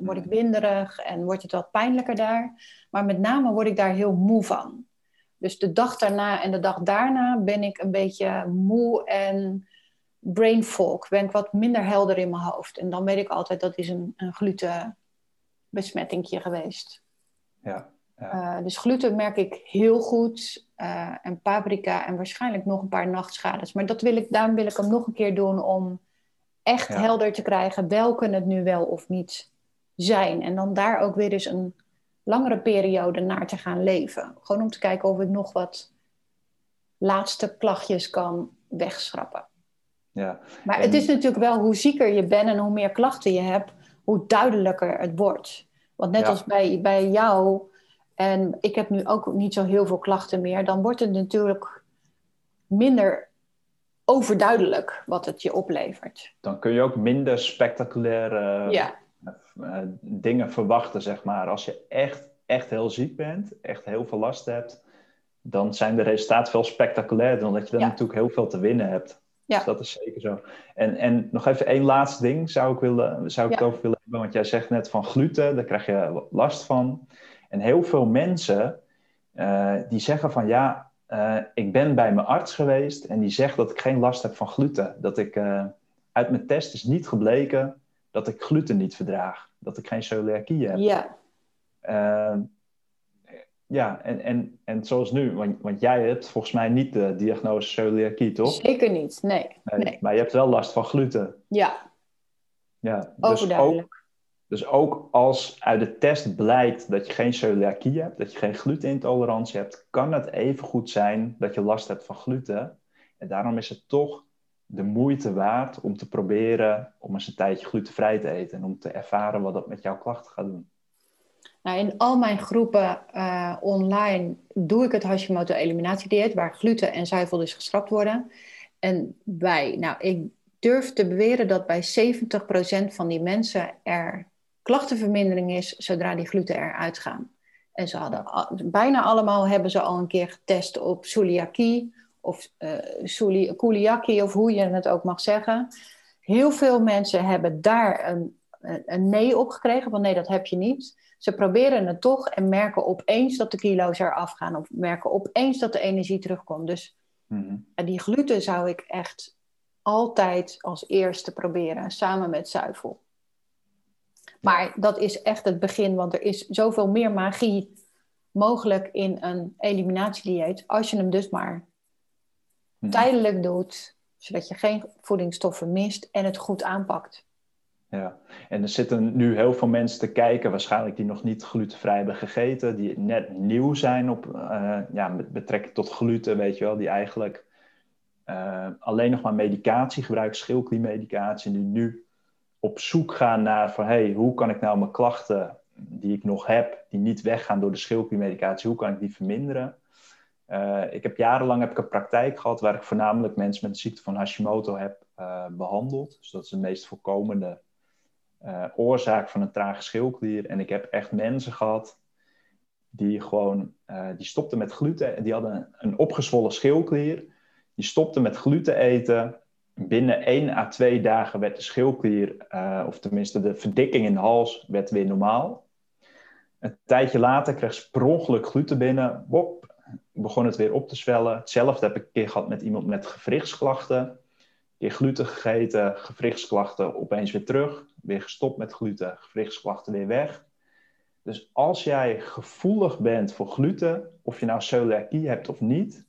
word ik mhm. winderig en wordt het wat pijnlijker daar. Maar met name word ik daar heel moe van. Dus de dag daarna en de dag daarna ben ik een beetje moe en brain fog. Ben ik wat minder helder in mijn hoofd. En dan weet ik altijd dat is een, een glutenbesmettingje geweest. Ja. ja. Uh, dus gluten merk ik heel goed. Uh, en paprika en waarschijnlijk nog een paar nachtschades. Maar dat wil ik, daarom wil ik hem nog een keer doen om echt helder te krijgen welke het nu wel of niet zijn. En dan daar ook weer eens een langere periode naar te gaan leven. Gewoon om te kijken of ik nog wat laatste klachtjes kan wegschrappen. Ja. Maar het is natuurlijk wel hoe zieker je bent en hoe meer klachten je hebt, hoe duidelijker het wordt. Want net als bij, bij jou, en ik heb nu ook niet zo heel veel klachten meer, dan wordt het natuurlijk minder overduidelijk wat het je oplevert. Dan kun je ook minder spectaculaire ja. Eh, dingen verwachten, zeg maar. Als je echt, echt heel ziek bent, echt heel veel last hebt, dan zijn de resultaten veel spectaculairder, omdat je dan natuurlijk heel veel te winnen hebt. Ja. Dus dat is zeker zo. En, en nog even één laatste ding zou ik, willen, zou ik het over willen hebben. Want jij zegt net van gluten, daar krijg je last van. En heel veel mensen uh, die zeggen van ja, uh, ik ben bij mijn arts geweest en die zegt dat ik geen last heb van gluten. Dat ik uh, uit mijn test is niet gebleken dat ik gluten niet verdraag. Dat ik geen celiakie heb. Ja. Ja, en, en, en zoals nu, want, want jij hebt volgens mij niet de diagnose celiakie, toch? Zeker niet, nee. nee, Maar je hebt wel last van gluten. Ja. Ja, dus ook, dus ook als uit de test blijkt dat je geen celiakie hebt, dat je geen glutenintolerantie hebt, kan het even goed zijn dat je last hebt van gluten. En daarom is het toch de moeite waard om te proberen om eens een tijdje glutenvrij te eten en om te ervaren wat dat met jouw klachten gaat doen. Nou, in al mijn groepen uh, online doe ik het Hashimoto eliminatiedieet, waar gluten en zuivel dus geschrapt worden. En bij, nou, ik durf te beweren dat bij 70% van die mensen er klachtenvermindering is zodra die gluten eruit gaan. En ze hadden bijna allemaal hebben ze al een keer getest op celiakie of uh, of hoe je het ook mag zeggen. Heel veel mensen hebben daar een, een nee op gekregen, van nee, dat heb je niet. Ze proberen het toch en merken opeens dat de kilo's eraf gaan. Of merken opeens dat de energie terugkomt. Dus mhm. die gluten zou ik echt altijd als eerste proberen, samen met zuivel. Maar dat is echt het begin, want er is zoveel meer magie mogelijk in een eliminatiedieet. Als je hem dus maar mhm. tijdelijk doet, zodat je geen voedingsstoffen mist en het goed aanpakt. Ja, en er zitten nu heel veel mensen te kijken, waarschijnlijk die nog niet glutenvrij hebben gegeten, die net nieuw zijn op, uh, ja, met betrekking tot gluten, weet je wel, die eigenlijk uh, alleen nog maar medicatie gebruiken, schildkliermedicatie, die nu op zoek gaan naar van, hey, hoe kan ik nou mijn klachten die ik nog heb, die niet weggaan door de schildkliermedicatie, hoe kan ik die verminderen? Uh, ik heb jarenlang heb ik een praktijk gehad waar ik voornamelijk mensen met de ziekte van Hashimoto heb behandeld. Dus dat is de meest voorkomende uh, oorzaak van een trage schildklier. En ik heb echt mensen gehad die gewoon, die stopten met gluten. Die hadden een opgezwollen schildklier. Die stopten met gluten eten. Binnen 1 à 2 dagen werd de schildklier, uh, of tenminste de verdikking in de hals, werd weer normaal. Een tijdje later kreeg ze per gluten binnen. Wop, begon het weer op te zwellen. Hetzelfde heb ik een keer gehad met iemand met gewrichtsklachten. Een keer gluten gegeten, gewrichtsklachten opeens weer terug weer gestopt met gluten, gewrichtsklachten weer weg. Dus als jij gevoelig bent voor gluten, of je nou celiakie hebt of niet,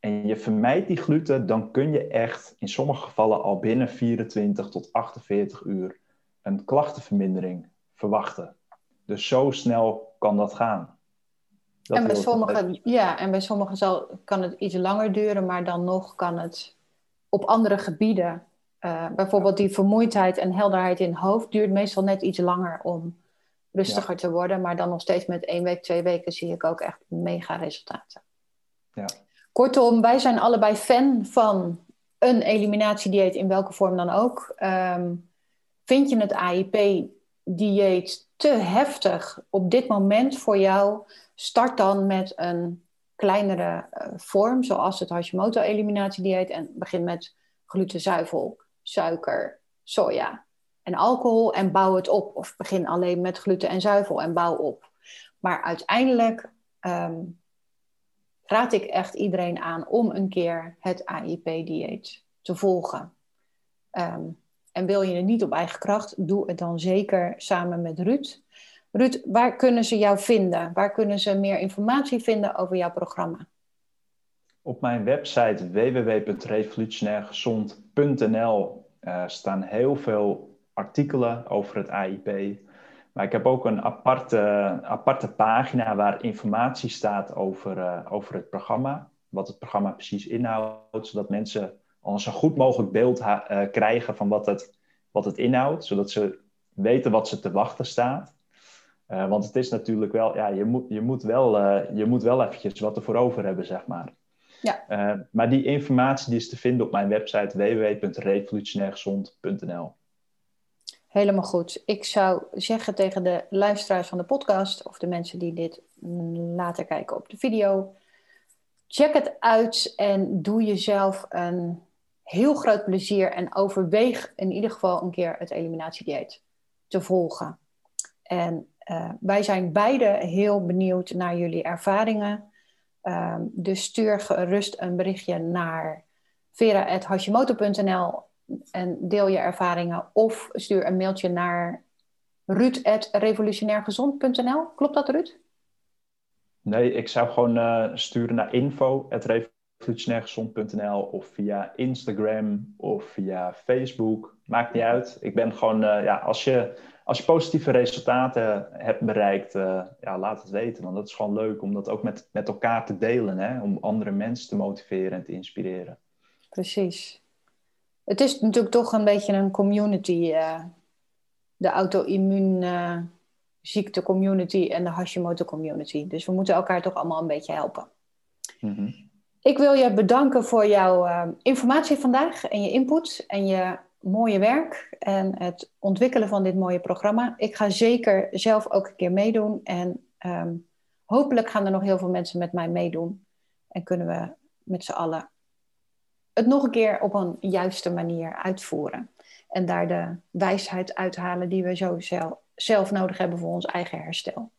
en je vermijdt die gluten, dan kun je echt in sommige gevallen al binnen 24 tot 48 uur een klachtenvermindering verwachten. Dus zo snel kan dat gaan. Dat en bij sommigen, ja, en bij sommigen zal, kan het iets langer duren, maar dan nog kan het op andere gebieden uh, bijvoorbeeld die vermoeidheid en helderheid in het hoofd duurt meestal net iets langer om rustiger te worden. Maar dan nog steeds met één week, twee weken zie ik ook echt mega resultaten. Ja. Kortom, wij zijn allebei fan van een eliminatiedieet in welke vorm dan ook. Um, vind je het AIP-dieet te heftig op dit moment voor jou? Start dan met een kleinere uh, vorm, zoals het Hashimoto-eliminatiedieet. En begin met glutenzuivel suiker, soja en alcohol en bouw het op. Of begin alleen met gluten en zuivel en bouw op. Maar uiteindelijk ehm, raad ik echt iedereen aan om een keer het AIP-dieet te volgen. Ehm, en wil je het niet op eigen kracht, doe het dan zeker samen met Ruud. Ruud, waar kunnen ze jou vinden? Waar kunnen ze meer informatie vinden over jouw programma? Op mijn website www.revolutionairgezond.nl uh, staan heel veel artikelen over het AIP. Maar ik heb ook een aparte, aparte pagina waar informatie staat over, uh, over het programma. Wat het programma precies inhoudt, zodat mensen al een zo goed mogelijk beeld uh, krijgen van wat het, wat het inhoudt. Zodat ze weten wat ze te wachten staat. want het is natuurlijk wel, ja, je moet, je moet wel, je moet wel eventjes wat ervoor over hebben, zeg maar. Ja. Maar die informatie die is te vinden op mijn website www.revolutionairgezond.nl. Helemaal goed. Ik zou zeggen tegen de luisteraars van de podcast of de mensen die dit later kijken op de video: check het uit en doe jezelf een heel groot plezier en overweeg in ieder geval een keer het eliminatiedieet te volgen. En uh, wij zijn beide heel benieuwd naar jullie ervaringen. Ehm, dus stuur gerust een berichtje naar vera.hashimoto.nl en deel je ervaringen. Of stuur een mailtje naar ruud.revolutionairgezond.nl. Klopt dat, Ruud? Nee, ik zou gewoon uh, sturen naar info.revolutionairgezond.nl of via Instagram of via Facebook. Maakt niet uit. Ik ben gewoon, uh, ja, als je als je positieve resultaten hebt bereikt, uh, ja, laat het weten. Want dat is gewoon leuk om dat ook met, met elkaar te delen. Hè? Om andere mensen te motiveren en te inspireren. Precies. Het is natuurlijk toch een beetje een community. Uh, de auto-immuun uh, ziekte community en de Hashimoto community. Dus we moeten elkaar toch allemaal een beetje helpen. Mhm. Ik wil je bedanken voor jouw uh, informatie vandaag en je input en je mooie werk en het ontwikkelen van dit mooie programma. Ik ga zeker zelf ook een keer meedoen en ehm, hopelijk gaan er nog heel veel mensen met mij meedoen en kunnen we met z'n allen het nog een keer op een juiste manier uitvoeren. En daar de wijsheid uithalen die we zo zelf, zelf nodig hebben voor ons eigen herstel.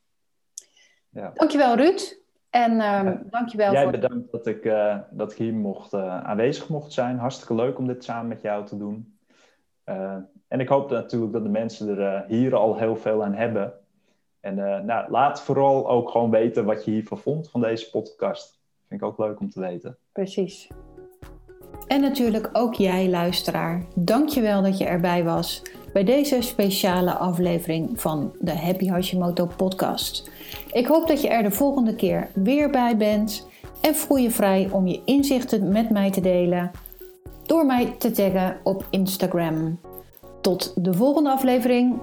Ja. Dankjewel Ruud. En um, ja. dankjewel Jij voor... bedankt dat ik, uh, dat ik hier mocht, uh, aanwezig mocht zijn. Hartstikke leuk om dit samen met jou te doen. Uh, en ik hoop natuurlijk dat de mensen er hier al heel veel aan hebben. En nou, laat vooral ook gewoon weten wat je hiervan vond, van deze podcast. Vind ik ook leuk om te weten. Precies. En natuurlijk ook jij, luisteraar. Dankjewel dat je erbij was bij deze speciale aflevering van de Happy Hashimoto podcast. Ik hoop dat je er de volgende keer weer bij bent en voel je vrij om je inzichten met mij te delen door mij te taggen op Instagram. Tot de volgende aflevering.